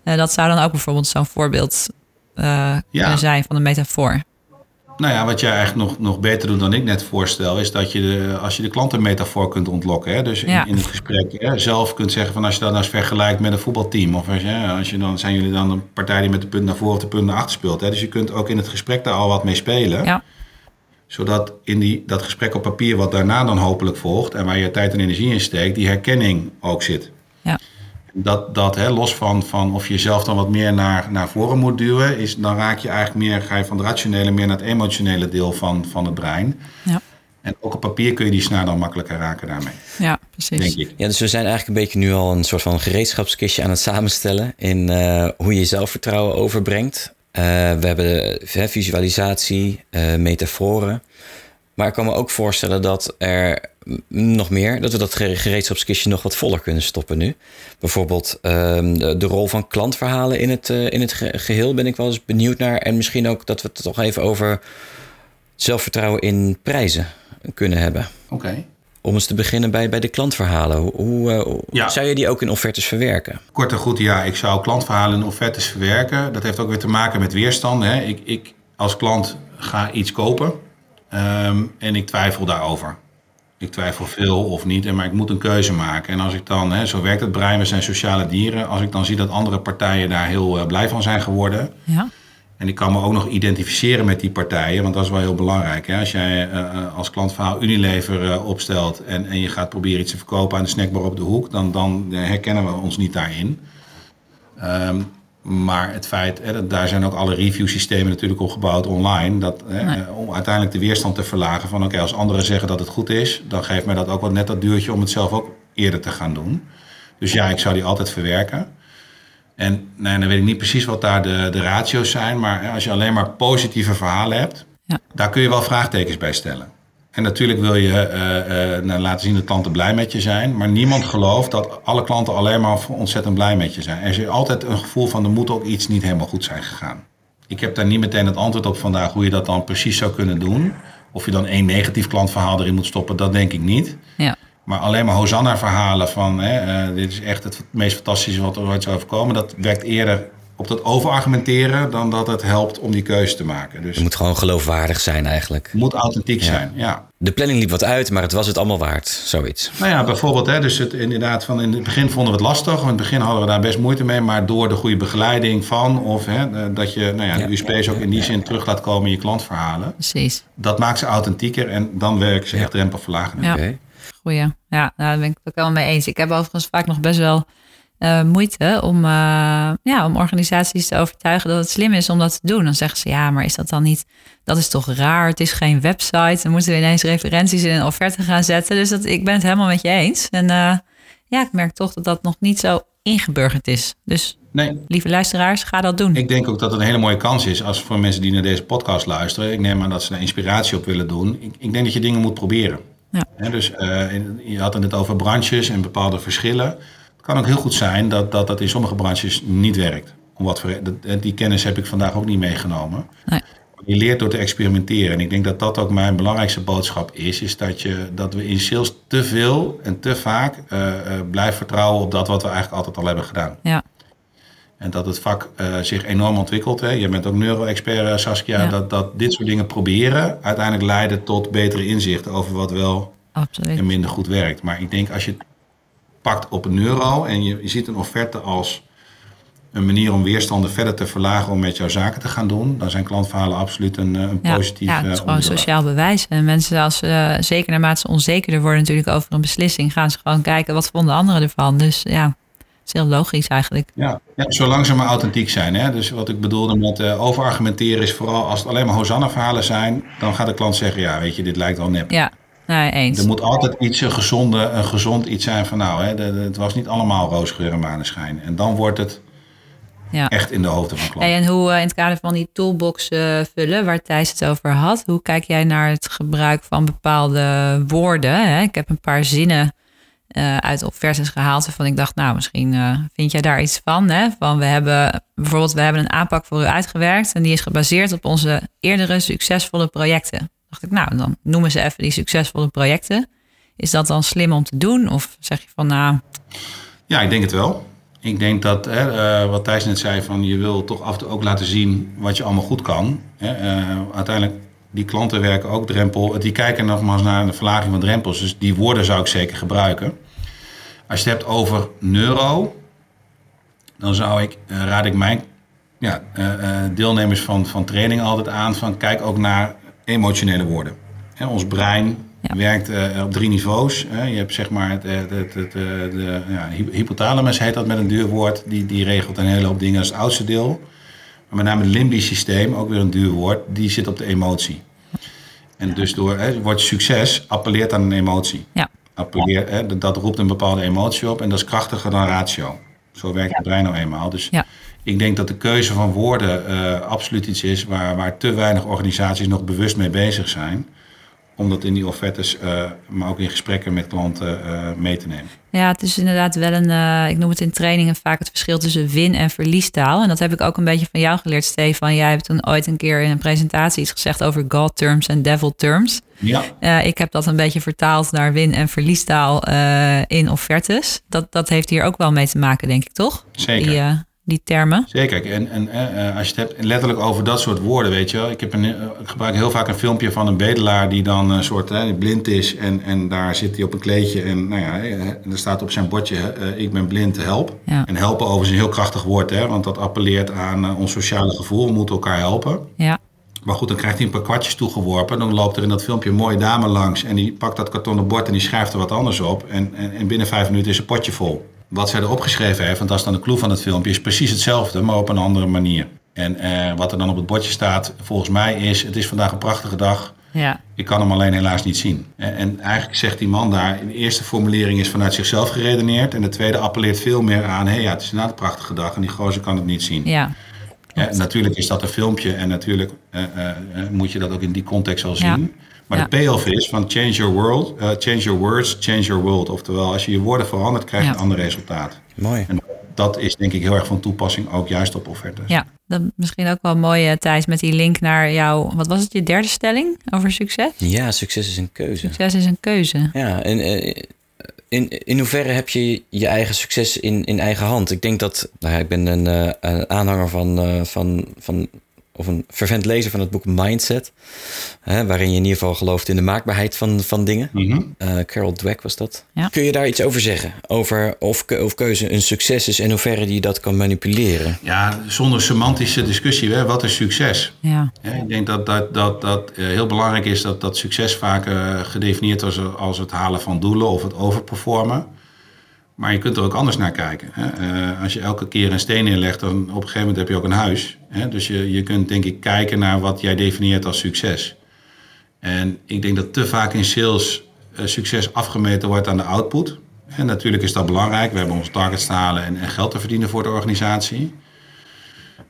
dat zou dan ook bijvoorbeeld zo'n voorbeeld kunnen zijn van een metafoor. Nou ja, wat jij eigenlijk nog, nog beter doet dan ik net voorstel, is dat je de, als je de klantenmetafoor kunt ontlokken. Hè, dus in, in, het gesprek hè, zelf kunt zeggen van als je dat nou eens vergelijkt met een voetbalteam. Of als je, als je dan zijn jullie dan een partij die met de punt naar voren of de punt naar achter speelt. Hè, dus je kunt ook in het gesprek daar al wat mee spelen. Ja. Zodat in die, dat gesprek op papier, wat daarna dan hopelijk volgt en waar je tijd en energie in steekt, die herkenning ook zit. Dat, dat hè, los van, van of je jezelf dan wat meer naar, naar voren moet duwen, is, dan raak je eigenlijk meer, ga je van het rationele meer naar het emotionele deel van, van het brein. Ja. En ook op papier kun je die snaar dan makkelijker raken daarmee. Ja, precies. Denk ik. Ja, dus we zijn eigenlijk een beetje nu al een soort van gereedschapskistje aan het samenstellen in uh, hoe je zelfvertrouwen overbrengt. Uh, we hebben visualisatie, uh, metaforen. Maar ik kan me ook voorstellen dat er nog meer, dat we dat gereedschapskistje nog wat voller kunnen stoppen nu. Bijvoorbeeld ehm, de, rol van klantverhalen in het, uh, in het geheel ben ik wel eens benieuwd naar. En misschien ook dat we het toch even over zelfvertrouwen in prijzen kunnen hebben. Oké. Om eens te beginnen bij, bij de klantverhalen. Hoe, uh, zou je die ook in offertes verwerken? Kort en goed, ja. Ik zou klantverhalen in offertes verwerken. Dat heeft ook weer te maken met weerstand. Hè. Ik, ik als klant ga iets kopen Ehm, en ik twijfel daarover. Ik twijfel veel of niet, maar ik moet een keuze maken. En als ik dan, hè, zo werkt het brein, we zijn sociale dieren. Als ik dan zie dat andere partijen daar heel uh, blij van zijn geworden. Ja. En ik kan me ook nog identificeren met die partijen, want dat is wel heel belangrijk. Hè? Als jij uh, als klantverhaal Unilever uh, opstelt en, en je gaat proberen iets te verkopen aan de snackbar op de hoek, dan, dan herkennen we ons niet daarin. Um, maar het feit, hè, daar zijn ook alle review systemen natuurlijk op gebouwd online. Dat, hè, Om uiteindelijk de weerstand te verlagen van oké, als anderen zeggen dat het goed is, dan geeft mij dat ook wel net dat duurtje om het zelf ook eerder te gaan doen. Dus ja, ik zou die altijd verwerken. En nee, dan weet ik niet precies wat daar de, de ratio's zijn. Maar als je alleen maar positieve verhalen hebt, ja. daar kun je wel vraagtekens bij stellen. En natuurlijk wil je uh, uh, nou, laten zien dat klanten blij met je zijn. Maar niemand gelooft dat alle klanten alleen maar ontzettend blij met je zijn. Er is altijd een gevoel van er moet ook iets niet helemaal goed zijn gegaan. Ik heb daar niet meteen het antwoord op vandaag hoe je dat dan precies zou kunnen doen. Of je dan één negatief klantverhaal erin moet stoppen, dat denk ik niet. Ja. Maar alleen maar Hosanna-verhalen van hè, uh, dit is echt het meest fantastische wat er ooit zou overkomen. Dat werkt eerder op dat overargumenteren dan dat het helpt om die keuze te maken. Dus het moet gewoon geloofwaardig zijn eigenlijk. Het moet authentiek zijn, ja. De planning liep wat uit, maar het was het allemaal waard, zoiets. Nou ja, bijvoorbeeld, hè, dus het, inderdaad, van in het begin vonden we het lastig. In het begin hadden we daar best moeite mee, maar door de goede begeleiding van, of hè, dat je nou ja, de USP's ook in die zin terug laat komen in je klantverhalen. Precies. Dat maakt ze authentieker en dan werken ze echt drempelverlagend. Ja. Okay. Goeie. Ja, nou, daar ben ik het ook wel mee eens. Ik heb overigens vaak nog best wel uh, moeite om, uh, ja, om organisaties te overtuigen dat het slim is om dat te doen. Dan zeggen ze, ja, maar is dat dan niet, dat is toch raar, het is geen website. Dan moeten we ineens referenties in een offerte gaan zetten. Dus dat, ik ben het helemaal met je eens. En uh, ja, ik merk toch dat dat nog niet zo ingeburgerd is. Dus nee. lieve luisteraars, ga dat doen. Ik denk ook dat het een hele mooie kans is als voor mensen die naar deze podcast luisteren. Ik neem aan dat ze daar inspiratie op willen doen. Ik, ik denk dat je dingen moet proberen. Ja. dus je had het net over branches en bepaalde verschillen kan ook heel goed zijn dat dat, dat in sommige branches niet werkt. Om wat voor, die kennis heb ik vandaag ook niet meegenomen. Nee. Je leert door te experimenteren. En ik denk dat dat ook mijn belangrijkste boodschap is. Is dat, je, dat we in sales te veel en te vaak uh, uh, blijven vertrouwen op dat wat we eigenlijk altijd al hebben gedaan. Ja. En dat het vak uh, zich enorm ontwikkelt. Hè. Je bent ook neuro-expert, Saskia. Ja. Dat, dat dit soort dingen proberen uiteindelijk leiden tot betere inzichten over wat wel Absoluut. en minder goed werkt. Maar ik denk als je pakt op een euro en je, je ziet een offerte als een manier om weerstanden verder te verlagen om met jouw zaken te gaan doen, dan zijn klantverhalen absoluut een, eh, een ja, positief. Ja, het is eh, gewoon sociaal bewijs. En mensen, als uh, zeker naarmate ze onzekerder worden natuurlijk over een beslissing, gaan ze gewoon kijken wat vonden anderen ervan. Dus ja, het is heel logisch eigenlijk. Ja, ja zolang ze maar authentiek zijn. Hè? Dus wat ik bedoelde met uh, overargumenteren is vooral als het alleen maar Hosanna-verhalen zijn, dan gaat de klant zeggen, ja, weet je, dit lijkt wel nep. Ja, Nee, eens. Er moet altijd iets, een, gezonde, een gezond iets zijn van nou, hè, het was niet allemaal roosgeur en maneschijn. En dan wordt het Ja. Echt in de hoofden van klanten. Hey, en hoe eh, in het kader van die toolbox eh, vullen, waar Thijs het over had, hoe kijk jij naar het gebruik van bepaalde woorden? Hè? Ik heb een paar zinnen eh, uit offertes gehaald waarvan ik dacht, nou, misschien eh, vind jij daar iets van. Hè? Van we hebben bijvoorbeeld, we hebben een aanpak voor u uitgewerkt en die is gebaseerd op onze eerdere succesvolle projecten. Dacht ik, nou, dan noemen ze even die succesvolle projecten. Is dat dan slim om te doen? Of zeg je van, nou, Ja, ik denk het wel. Ik denk dat, hè, eh, wat Thijs net zei, van je wil toch af en toe ook laten zien wat je allemaal goed kan. Hè. Eh, uiteindelijk, die klanten werken ook drempel. Die kijken nogmaals naar de verlaging van drempels. Dus die woorden zou ik zeker gebruiken. Als je het hebt over neuro, dan zou ik, eh, raad ik mijn ja, deelnemers van, van training altijd aan van kijk ook naar emotionele woorden. Hè, ons brein Ja. werkt eh, op drie niveaus. Hè. Je hebt zeg maar het, het, het, het, eh, de ja, hy- hypothalamus heet dat met een duur woord. Die, die regelt een hele hoop dingen als het oudste deel. Maar met name het limbisch systeem, ook weer een duur woord, die zit op de emotie. En dus door hè, woord succes appelleert aan een emotie. ja, Appelleer, hè, dat- dat roept een bepaalde emotie op en dat is krachtiger dan ratio. Zo werkt het brein nou eenmaal. Dus Ja. Ik denk dat de keuze van woorden eh, absoluut iets is waar, waar te weinig organisaties nog bewust mee bezig zijn. Om dat in die offertes, eh, maar ook in gesprekken met klanten eh, mee te nemen. Ja, het is inderdaad wel een, ik noem het in trainingen vaak het verschil tussen win- en verliestaal. En dat heb ik ook een beetje van jou geleerd, Stefan. Jij hebt toen ooit een keer in een presentatie iets gezegd over God terms en devil terms. Ja, ik heb dat een beetje vertaald naar win- en verliestaal in offertes. Dat, dat heeft hier ook wel mee te maken, denk ik, toch? Zeker. Die, die termen. Zeker. En, en eh, eh, als je het hebt letterlijk over dat soort woorden, weet je wel. Ik, heb een, eh, ik gebruik heel vaak een filmpje van een bedelaar die dan een soort blind is. En, en daar zit hij op een kleedje en nou ja, er staat op zijn bordje, ik ben blind, help. Ja. En helpen overigens een heel krachtig woord, hè, want dat appelleert aan ons sociale gevoel. We moeten elkaar helpen. Ja, Maar goed, dan krijgt hij een paar kwartjes toegeworpen. Dan loopt er in dat filmpje een mooie dame langs. En die pakt dat kartonnen bord en die schrijft er wat anders op. En, en, en binnen vijf minuten is een potje vol. Wat zij erop geschreven heeft, want dat is dan de clue van het filmpje, is precies hetzelfde, maar op een andere manier. En eh, wat er dan op het bordje staat, volgens mij is: Het is vandaag een prachtige dag. ja, Ik kan hem alleen helaas niet zien. En, en eigenlijk zegt die man daar: de eerste formulering is vanuit zichzelf geredeneerd. En de tweede appelleert veel meer aan: hé, hey, ja, het is inderdaad een prachtige dag. En die gozer kan het niet zien. ja. Ja, natuurlijk is dat een filmpje en natuurlijk eh, eh, moet je dat ook in die context wel zien. Ja. Maar Ja. de payoff is van change your world, eh, change your words, change your world. Oftewel, als je je woorden verandert, krijg je Ja. een ander resultaat. Mooi. En dat is denk ik heel erg van toepassing, ook juist op offertes. Ja, dat misschien ook wel mooi, eh, Thijs, met die link naar jouw, wat was het, je derde stelling over succes? Ja, succes is een keuze. Succes is een keuze. Ja, en eh, in, in hoeverre heb je je eigen succes in, in eigen hand? Ik denk dat, nou ja, ik ben een, eh, een aanhanger van, eh, van, van, of een fervent lezer van het boek Mindset. Hè, waarin je in ieder geval gelooft in de maakbaarheid van, van dingen. Mhm. Eh, Carol Dweck was dat. Ja. Kun je daar iets over zeggen? Over of, ke- of keuze een succes is en hoeverre die dat kan manipuleren? Ja, zonder semantische discussie, hè, wat is succes? Ja, Ja, ik denk dat dat, dat, dat eh, heel belangrijk is dat, dat succes vaak eh, gedefinieerd wordt als, als het halen van doelen of het overperformen. Maar je kunt er ook anders naar kijken. Hè. Eh, als je elke keer een steen neerlegt, dan op een gegeven moment heb je ook een huis. Hè. Dus je, je kunt denk ik kijken naar wat jij definieert als succes. En ik denk dat te vaak in sales eh, succes afgemeten wordt aan de output. En natuurlijk is dat belangrijk. We hebben onze targets te halen en, en geld te verdienen voor de organisatie.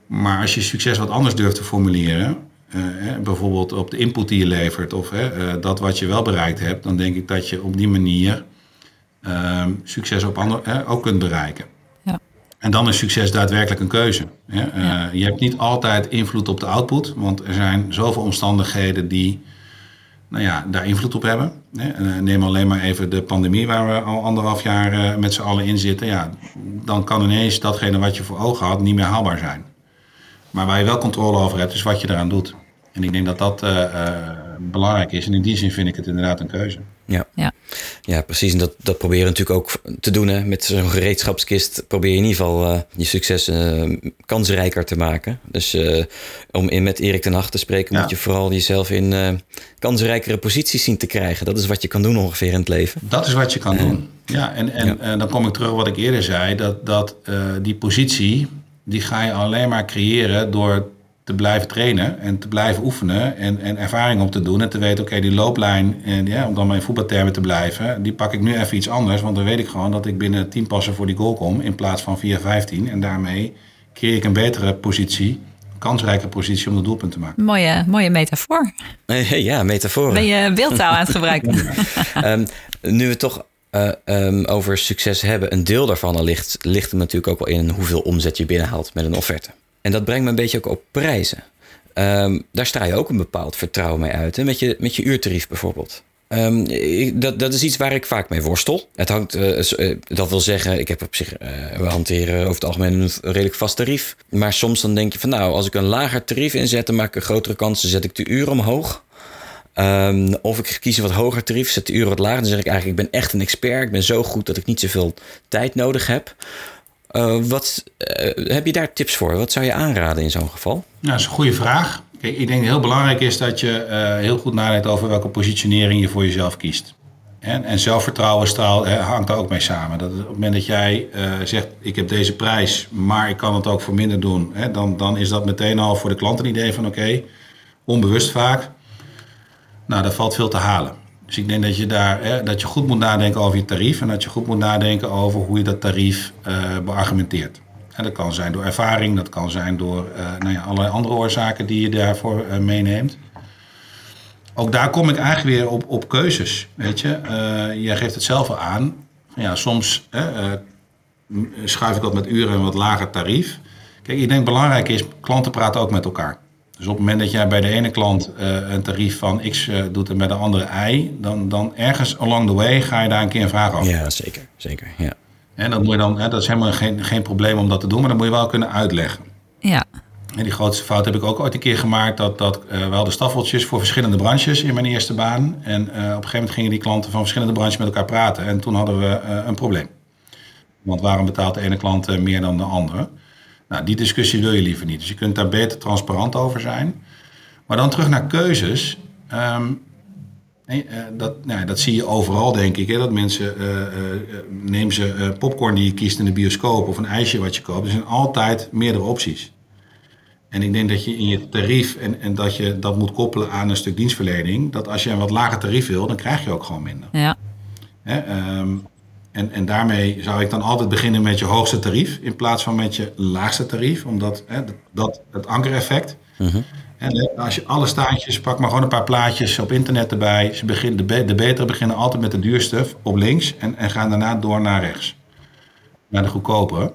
Maar als je succes wat anders durft te formuleren, eh, bijvoorbeeld op de input die je levert of dat wat je wel bereikt hebt, dan denk ik dat je op die manier ehm, succes op ander, hè, ook kunt bereiken. ja, En dan is succes daadwerkelijk een keuze. Hè. Eh, Ja. Je hebt niet altijd invloed op de output, want er zijn zoveel omstandigheden die nou ja, daar invloed op hebben. Hè. Eh, Neem alleen maar even de pandemie waar we al anderhalf jaar eh, met z'n allen in zitten. Ja, dan kan ineens datgene wat je voor ogen had niet meer haalbaar zijn. Maar waar je wel controle over hebt, is wat je eraan doet. En ik denk dat dat eh, eh, belangrijk is. En in die zin vind ik het inderdaad een keuze. Ja, ja, ja precies. En dat, dat probeer je natuurlijk ook te doen. Hè. Met zo'n gereedschapskist probeer je in ieder geval eh, je succes eh, kansrijker te maken. Dus eh, om in, met Erik ten Hag te spreken, Ja. moet je vooral jezelf in kansrijkere posities zien te krijgen. Dat is wat je kan doen ongeveer in het leven. Dat is wat je kan doen. Ja, en, en Ja. eh, dan kom ik terug op wat ik eerder zei. Dat, dat die positie, die ga je alleen maar creëren door te blijven trainen en te blijven oefenen en, en ervaring op te doen. En te weten, oké, die looplijn, en, ja, om dan maar in voetbaltermen te blijven, die pak ik nu even iets anders. Want dan weet ik gewoon dat ik binnen 10 passen voor die goal kom in plaats van via 15. En daarmee creëer ik een betere positie, kansrijke positie om het doelpunt te maken. Mooie, mooie metafoor. ja, metafoor. Ben je beeldtaal aan het gebruiken? um, nu we het toch uh, um, over succes hebben, een deel daarvan ligt, ligt er natuurlijk ook wel in hoeveel omzet je binnenhaalt met een offerte. En dat brengt me een beetje ook op prijzen. Um, daar sta je ook een bepaald vertrouwen mee uit. Hè? Met, je, met je uurtarief bijvoorbeeld. Um, dat, dat is iets waar ik vaak mee worstel. Het hangt, uh, dat wil zeggen, ik heb op zich, uh, we hanteren over het algemeen een redelijk vast tarief. Maar soms dan denk je van nou, als ik een lager tarief inzet, dan maak ik een grotere kans, dan zet ik de uren omhoog. Um, of ik kies een wat hoger tarief, zet de uren wat lager. Dan zeg ik eigenlijk, ik ben echt een expert. Ik ben zo goed dat ik niet zoveel tijd nodig heb. Uh, wat, uh, heb je daar tips voor? Wat zou je aanraden in zo'n geval? Nou, dat is een goede vraag. Ik denk dat heel belangrijk is dat je uh, heel goed nadenkt over welke positionering je voor jezelf kiest. En, en zelfvertrouwen straal, hangt daar ook mee samen. Dat op het moment dat jij zegt, ik heb deze prijs, maar ik kan het ook voor minder doen. Hè, dan, dan is dat meteen al voor de klant een idee van oké, onbewust vaak. Nou, daar valt veel te halen. Dus ik denk dat je daar hè, dat je goed moet nadenken over je tarief en dat je goed moet nadenken over hoe je dat tarief uh, beargumenteert. En dat kan zijn door ervaring, dat kan zijn door uh, nou ja, allerlei andere oorzaken die je daarvoor uh, meeneemt. Ook daar kom ik eigenlijk weer op, op keuzes. Weet je, jij geeft het zelf al aan. Ja, soms schuif ik dat met uren en wat lager tarief. Kijk, ik denk belangrijk is, klanten praten ook met elkaar. Dus op het moment dat jij bij de ene klant uh, een tarief van X uh, doet en bij de andere Y, dan, dan ergens along the way ga je daar een keer een vraag over. Ja, zeker. zeker ja. En dat, moet je dan, hè, dat is helemaal geen, geen probleem om dat te doen, maar dat moet je wel kunnen uitleggen. Ja. En die grootste fout heb ik ook ooit een keer gemaakt. Dat, dat uh, we hadden staffeltjes voor verschillende branches in mijn eerste baan. En op een gegeven moment gingen die klanten van verschillende branches met elkaar praten. En toen hadden we een probleem. Want waarom betaalt de ene klant meer dan de andere? Nou, die discussie wil je liever niet. Dus je kunt daar beter transparant over zijn. Maar dan terug naar keuzes. Um, nee, uh, dat, nou, dat zie je overal, denk ik. Hè, dat mensen, uh, uh, neem ze popcorn die je kiest in de bioscoop of een ijsje wat je koopt. Er zijn altijd meerdere opties. En ik denk dat je in je tarief en, en dat je dat moet koppelen aan een stuk dienstverlening. Dat als je een wat lager tarief wil, dan krijg je ook gewoon minder. Ja. Hè, um, en, en daarmee zou ik dan altijd beginnen met je hoogste tarief in plaats van met je laagste tarief, omdat hè, dat, het ankereffect. Uh -huh. En als je alle staartjes, pak maar gewoon een paar plaatjes op internet erbij. Ze beginnen, de, be, de betere beginnen altijd met de duurste op links en, en gaan daarna door naar rechts. Naar de goedkopere.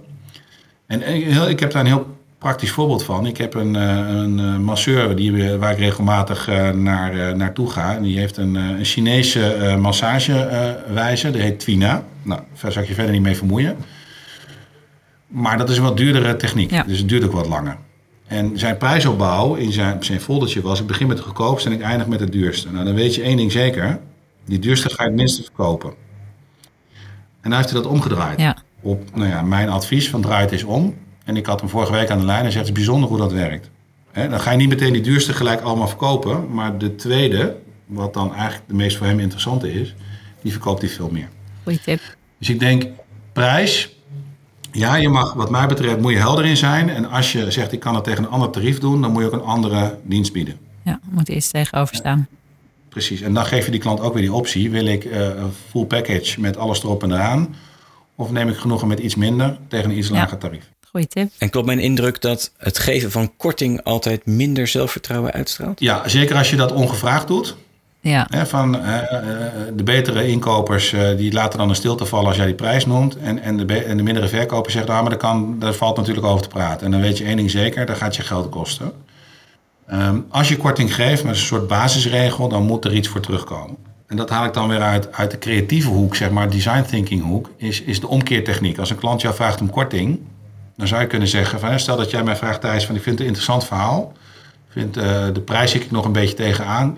En, en ik heb daar een heel praktisch voorbeeld van. Ik heb een, een masseur die, waar ik regelmatig naar, naartoe ga. En die heeft een, een Chinese massagewijzer, die heet Twina. Nou, daar zou ik je verder niet mee vermoeien. Maar dat is een wat duurdere techniek, ja. dus het duurt ook wat langer. En zijn prijsopbouw in zijn, zijn foldertje was... ik begin met de goedkoopste en ik eindig met de duurste. Nou, dan weet je één ding zeker. Die duurste ga je het minste verkopen. En dan heeft hij dat omgedraaid. Ja. Op nou ja, mijn advies van draai het eens om. En ik had hem vorige week aan de lijn en zegt... het is bijzonder hoe dat werkt. He, dan ga je niet meteen die duurste gelijk allemaal verkopen. Maar de tweede, wat dan eigenlijk de meest voor hem interessante is... die verkoopt hij veel meer. Goeie tip. Dus ik denk, prijs... Ja, je mag, wat mij betreft, moet je helder in zijn. En als je zegt, ik kan het tegen een ander tarief doen, dan moet je ook een andere dienst bieden. Ja, moet eerst tegenover staan. Precies. En dan geef je die klant ook weer die optie. Wil ik uh, een full package met alles erop en eraan? Of neem ik genoegen met iets minder tegen een iets lager tarief? Goeie tip. En klopt mijn indruk dat het geven van korting altijd minder zelfvertrouwen uitstraalt? Ja, zeker als je dat ongevraagd doet. Ja. He, van uh, de betere inkopers uh, die laten dan een stilte vallen als jij die prijs noemt. En, en, de, en de mindere verkopers zeggen, nou, maar daar, kan, daar valt natuurlijk over te praten. En dan weet je één ding zeker, dat gaat je geld kosten. Um, als je korting geeft met een soort basisregel, dan moet er iets voor terugkomen. En dat haal ik dan weer uit, uit de creatieve hoek, zeg maar, design thinking hoek, is, is de omkeertechniek. Als een klant jou vraagt om korting, dan zou je kunnen zeggen, van, stel dat jij mij vraagt, Thijs, van ik vind het een interessant verhaal. Ik vind de prijs zit ik nog een beetje tegenaan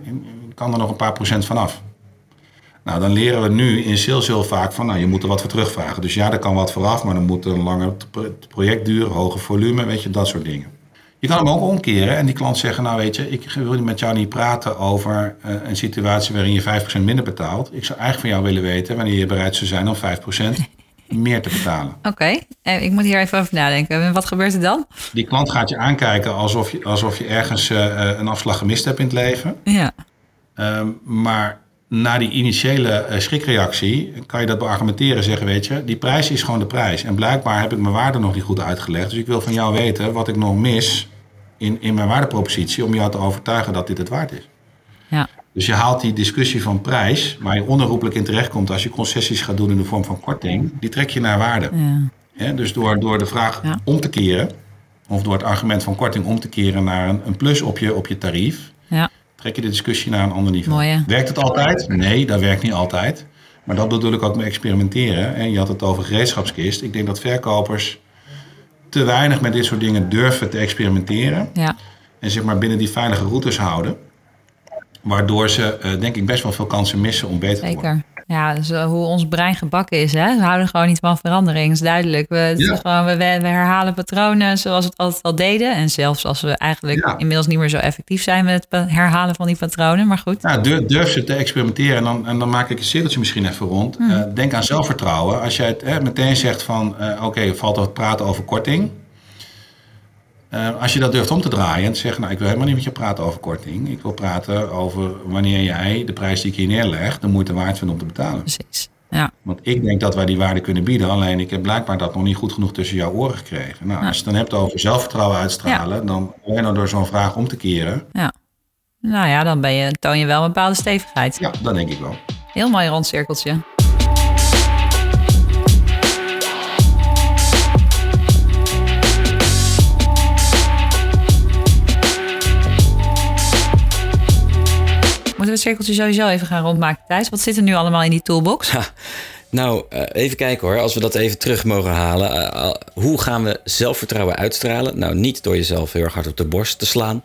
kan er nog een paar procent vanaf. Nou, dan leren we nu in sales heel vaak van, nou, je moet er wat voor terugvragen. Dus ja, er kan wat vooraf, maar dan moet een langer project duren, hoger volume, weet je, dat soort dingen. Je kan hem ook omkeren en die klant zeggen, nou weet je, ik wil met jou niet praten over uh, een situatie waarin je 5% minder betaalt. Ik zou eigenlijk van jou willen weten wanneer je bereid zou zijn om 5% meer te betalen. Oké, okay. ik moet hier even over nadenken. En wat gebeurt er dan? Die klant gaat je aankijken alsof je, alsof je ergens uh, een afslag gemist hebt in het leven. Ja. Um, maar na die initiële eh, schrikreactie kan je dat beargumenteren. Zeggen, weet je, die prijs is gewoon de prijs. En blijkbaar heb ik mijn waarde nog niet goed uitgelegd. Dus ik wil van jou weten wat ik nog mis in, in mijn waardepropositie... om jou te overtuigen dat dit het waard is. Ja. Dus je haalt die discussie van prijs, waar je onherroepelijk in terechtkomt als je concessies gaat doen in de vorm van korting, die trek je naar waarde. Ja. Dus door, door de vraag Ja. om te keren, of door het argument van korting om te keren naar een, een plus op je, op je tarief, Ja. trek je de discussie naar een ander niveau. Mooi? Werkt het altijd? Nee, dat werkt niet altijd. Maar dat bedoel ik ook met experimenteren. En je had het over gereedschapskist. Ik denk dat verkopers te weinig met dit soort dingen durven te experimenteren. ja. En zeg maar binnen die veilige routes houden. Waardoor ze, eh, denk ik, best wel veel kansen missen om beter te worden. Zeker. Ja, dus eh, hoe ons brein gebakken is. Hè? We houden gewoon niet van verandering. Dat is duidelijk. We, het Ja. gewoon, we, we herhalen patronen zoals we het altijd al deden. En zelfs als we eigenlijk Ja. inmiddels niet meer zo effectief zijn met het herhalen van die patronen. Maar goed. Nou, durf, durf ze te experimenteren. En dan, en dan maak ik een cirkeltje misschien even rond. Hmm. Eh, denk aan zelfvertrouwen. Als jij het meteen zegt van... oké, er valt wat praten over korting. Eh, als je dat durft om te draaien en te zeggen... nou, ik wil helemaal niet met je praten over korting. Ik wil praten over wanneer jij de prijs die ik hier neerleg... de moeite waard vindt om te betalen. Precies. Ja. Want ik denk dat wij die waarde kunnen bieden. Alleen ik heb blijkbaar dat nog niet goed genoeg tussen jouw oren gekregen. Nou, als je het dan hebt over zelfvertrouwen uitstralen... dan alleen al door zo'n vraag om te keren... ja. Nou ja, dan ben je, toon je wel een bepaalde stevigheid. ja, dat denk ik wel. Heel mooi rond cirkeltje. We het cirkeltje sowieso even gaan rondmaken, Thijs? Wat zit er nu allemaal in die toolbox? Ha, nou, eh, even kijken hoor. Als we dat even terug mogen halen. Eh, hoe gaan we zelfvertrouwen uitstralen? Nou, niet door jezelf heel erg hard op de borst te slaan.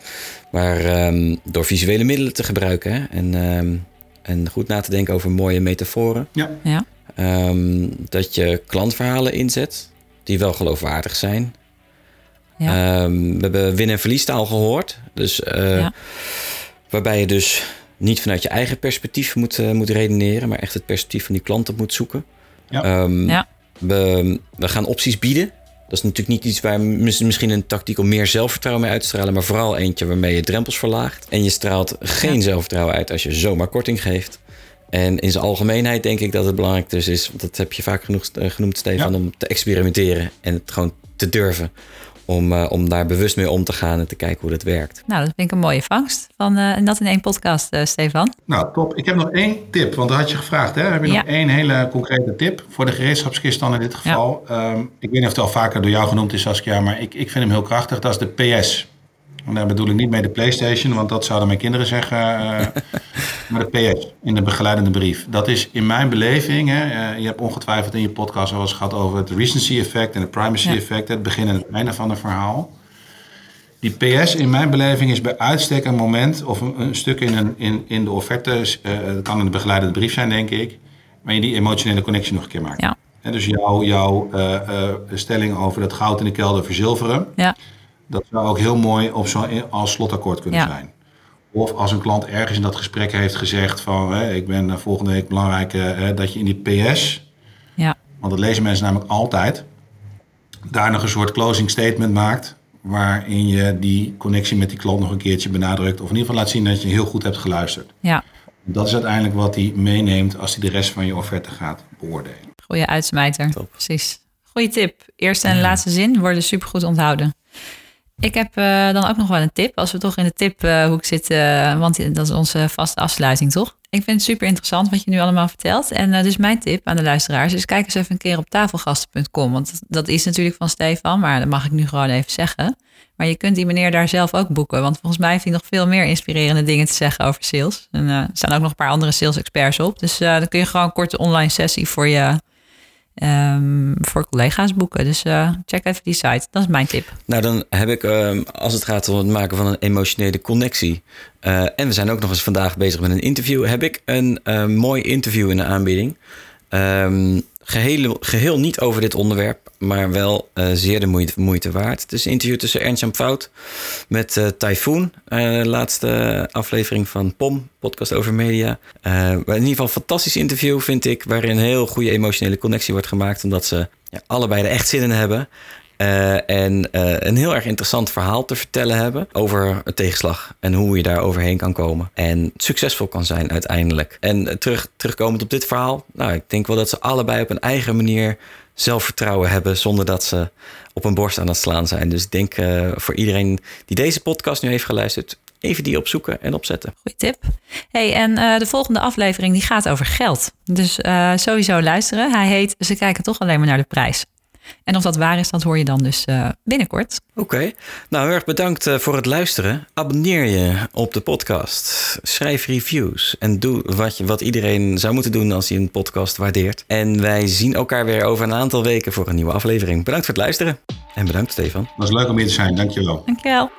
Maar ehm, door visuele middelen te gebruiken. Hè? En, ehm, en goed na te denken over mooie metaforen. Ja. Ja, Ehm, dat je klantverhalen inzet. Die wel geloofwaardig zijn. ja, Ehm, we hebben win- en verliestaal gehoord. Dus, eh, Ja. Waarbij je dus niet vanuit je eigen perspectief moet, eh, moet redeneren, maar echt het perspectief van die klant op moet zoeken. Ja. Ehm, ja, we, we gaan opties bieden. Dat is natuurlijk niet iets waar mis- misschien een tactiek om meer zelfvertrouwen mee uit te stralen, maar vooral eentje waarmee je drempels verlaagt. En je straalt geen Ja. zelfvertrouwen uit als je zomaar korting geeft. En in zijn algemeenheid denk ik dat het belangrijk dus is, want dat heb je vaak genoeg eh, genoemd, Stefan, Ja. om te experimenteren en het gewoon te durven. Om, eh, om daar bewust mee om te gaan en te kijken hoe dat werkt. nou dat vind ik een mooie vangst. Van, eh, en dat in één podcast, eh, Stefan. Nou, top. Ik heb nog één tip, want dat had je gevraagd. Hè? Heb je Ja. nog één hele concrete tip voor de gereedschapskist dan in dit geval? Ehm, ik weet niet of het al vaker door jou genoemd is, Saskia, maar ik, ik vind hem heel krachtig. Dat is de PS. En daar bedoel ik niet mee de PlayStation, want dat zouden mijn kinderen zeggen. eh, maar de PS in de begeleidende brief. Dat is in mijn beleving. Hè, eh, je hebt ongetwijfeld in je podcast al eens gehad over het recency effect en het primacy Ja. effect. Het begin en het einde van een verhaal. Die PS in mijn beleving is bij uitstek een moment of een, een stuk in, een, in, in de offerte. eh, Het kan een begeleidende brief zijn, denk ik. Maar je die emotionele connectie nog een keer maakt. Ja. Hè, dus jouw jouw stelling over dat goud in de kelder verzilveren. Ja, Dat zou ook heel mooi op zo'n als slotakkoord kunnen Ja. zijn. Of als een klant ergens in dat gesprek heeft gezegd van... Hè, ik ben eh, volgende week belangrijk eh, dat je in die PS... ja, want dat lezen mensen namelijk altijd... daar nog een soort closing statement maakt... waarin je die connectie met die klant nog een keertje benadrukt... of in ieder geval laat zien dat je heel goed hebt geluisterd. ja. Dat is uiteindelijk wat hij meeneemt als hij de rest van je offerte gaat beoordelen. Goeie uitsmijter. Top. Precies. Goeie tip. Eerste en laatste zin worden supergoed onthouden. Ik heb eh, dan ook nog wel een tip. Als we toch in de tiphoek zitten, want dat is onze vaste afsluiting, toch? Ik vind het super interessant wat je nu allemaal vertelt. En eh, dus mijn tip aan de luisteraars is kijk eens even een keer op tafelgasten.com. Want dat- is natuurlijk van Stefan, maar dat mag ik nu gewoon even zeggen. Maar je kunt die meneer daar zelf ook boeken. Want volgens mij heeft hij nog veel meer inspirerende dingen te zeggen over sales. En eh, er staan ook nog een paar andere sales experts op. Dus eh, dan kun je gewoon een korte online sessie voor je ehm, voor collega's boeken. Dus eh, check even die site. Dat is mijn tip. Nou, dan heb ik, ehm, als het gaat om het maken van een emotionele connectie. eh, en we zijn ook nog eens vandaag bezig met een interview. Heb ik een eh, mooi interview in de aanbieding. Ehm, geheel, geheel niet over dit onderwerp, maar wel eh, zeer de moeite, waard. Het is een interview tussen Ernst Jan Fout met eh Typhoon. eh, laatste aflevering van POM, podcast over media. In ieder geval een fantastisch interview, vind ik. Waarin een heel goede emotionele connectie wordt gemaakt. Omdat ze ja, allebei er echt zin in hebben. En een heel erg interessant verhaal te vertellen hebben over een tegenslag en hoe je daar overheen kan komen. En succesvol kan zijn uiteindelijk. En terug, terugkomend op dit verhaal, nou, ik denk wel dat ze allebei op een eigen manier zelfvertrouwen hebben zonder dat ze op een borst aan het slaan zijn. Dus ik denk voor iedereen die deze podcast nu heeft geluisterd, even die opzoeken en opzetten. Goeie tip. Hey, en de volgende aflevering die gaat over geld. Dus sowieso luisteren. Hij heet Ze kijken toch alleen maar naar de prijs. En of dat waar is, dat hoor je dan dus uh, binnenkort. Oké. Nou, heel erg bedankt voor het luisteren. Abonneer je op de podcast. Schrijf reviews. En doe wat, je, wat iedereen zou moeten doen als hij een podcast waardeert. En wij zien elkaar weer over een aantal weken voor een nieuwe aflevering. Bedankt voor het luisteren. En bedankt, Stefan. Het was leuk om hier te zijn. Dankjewel. Dankjewel.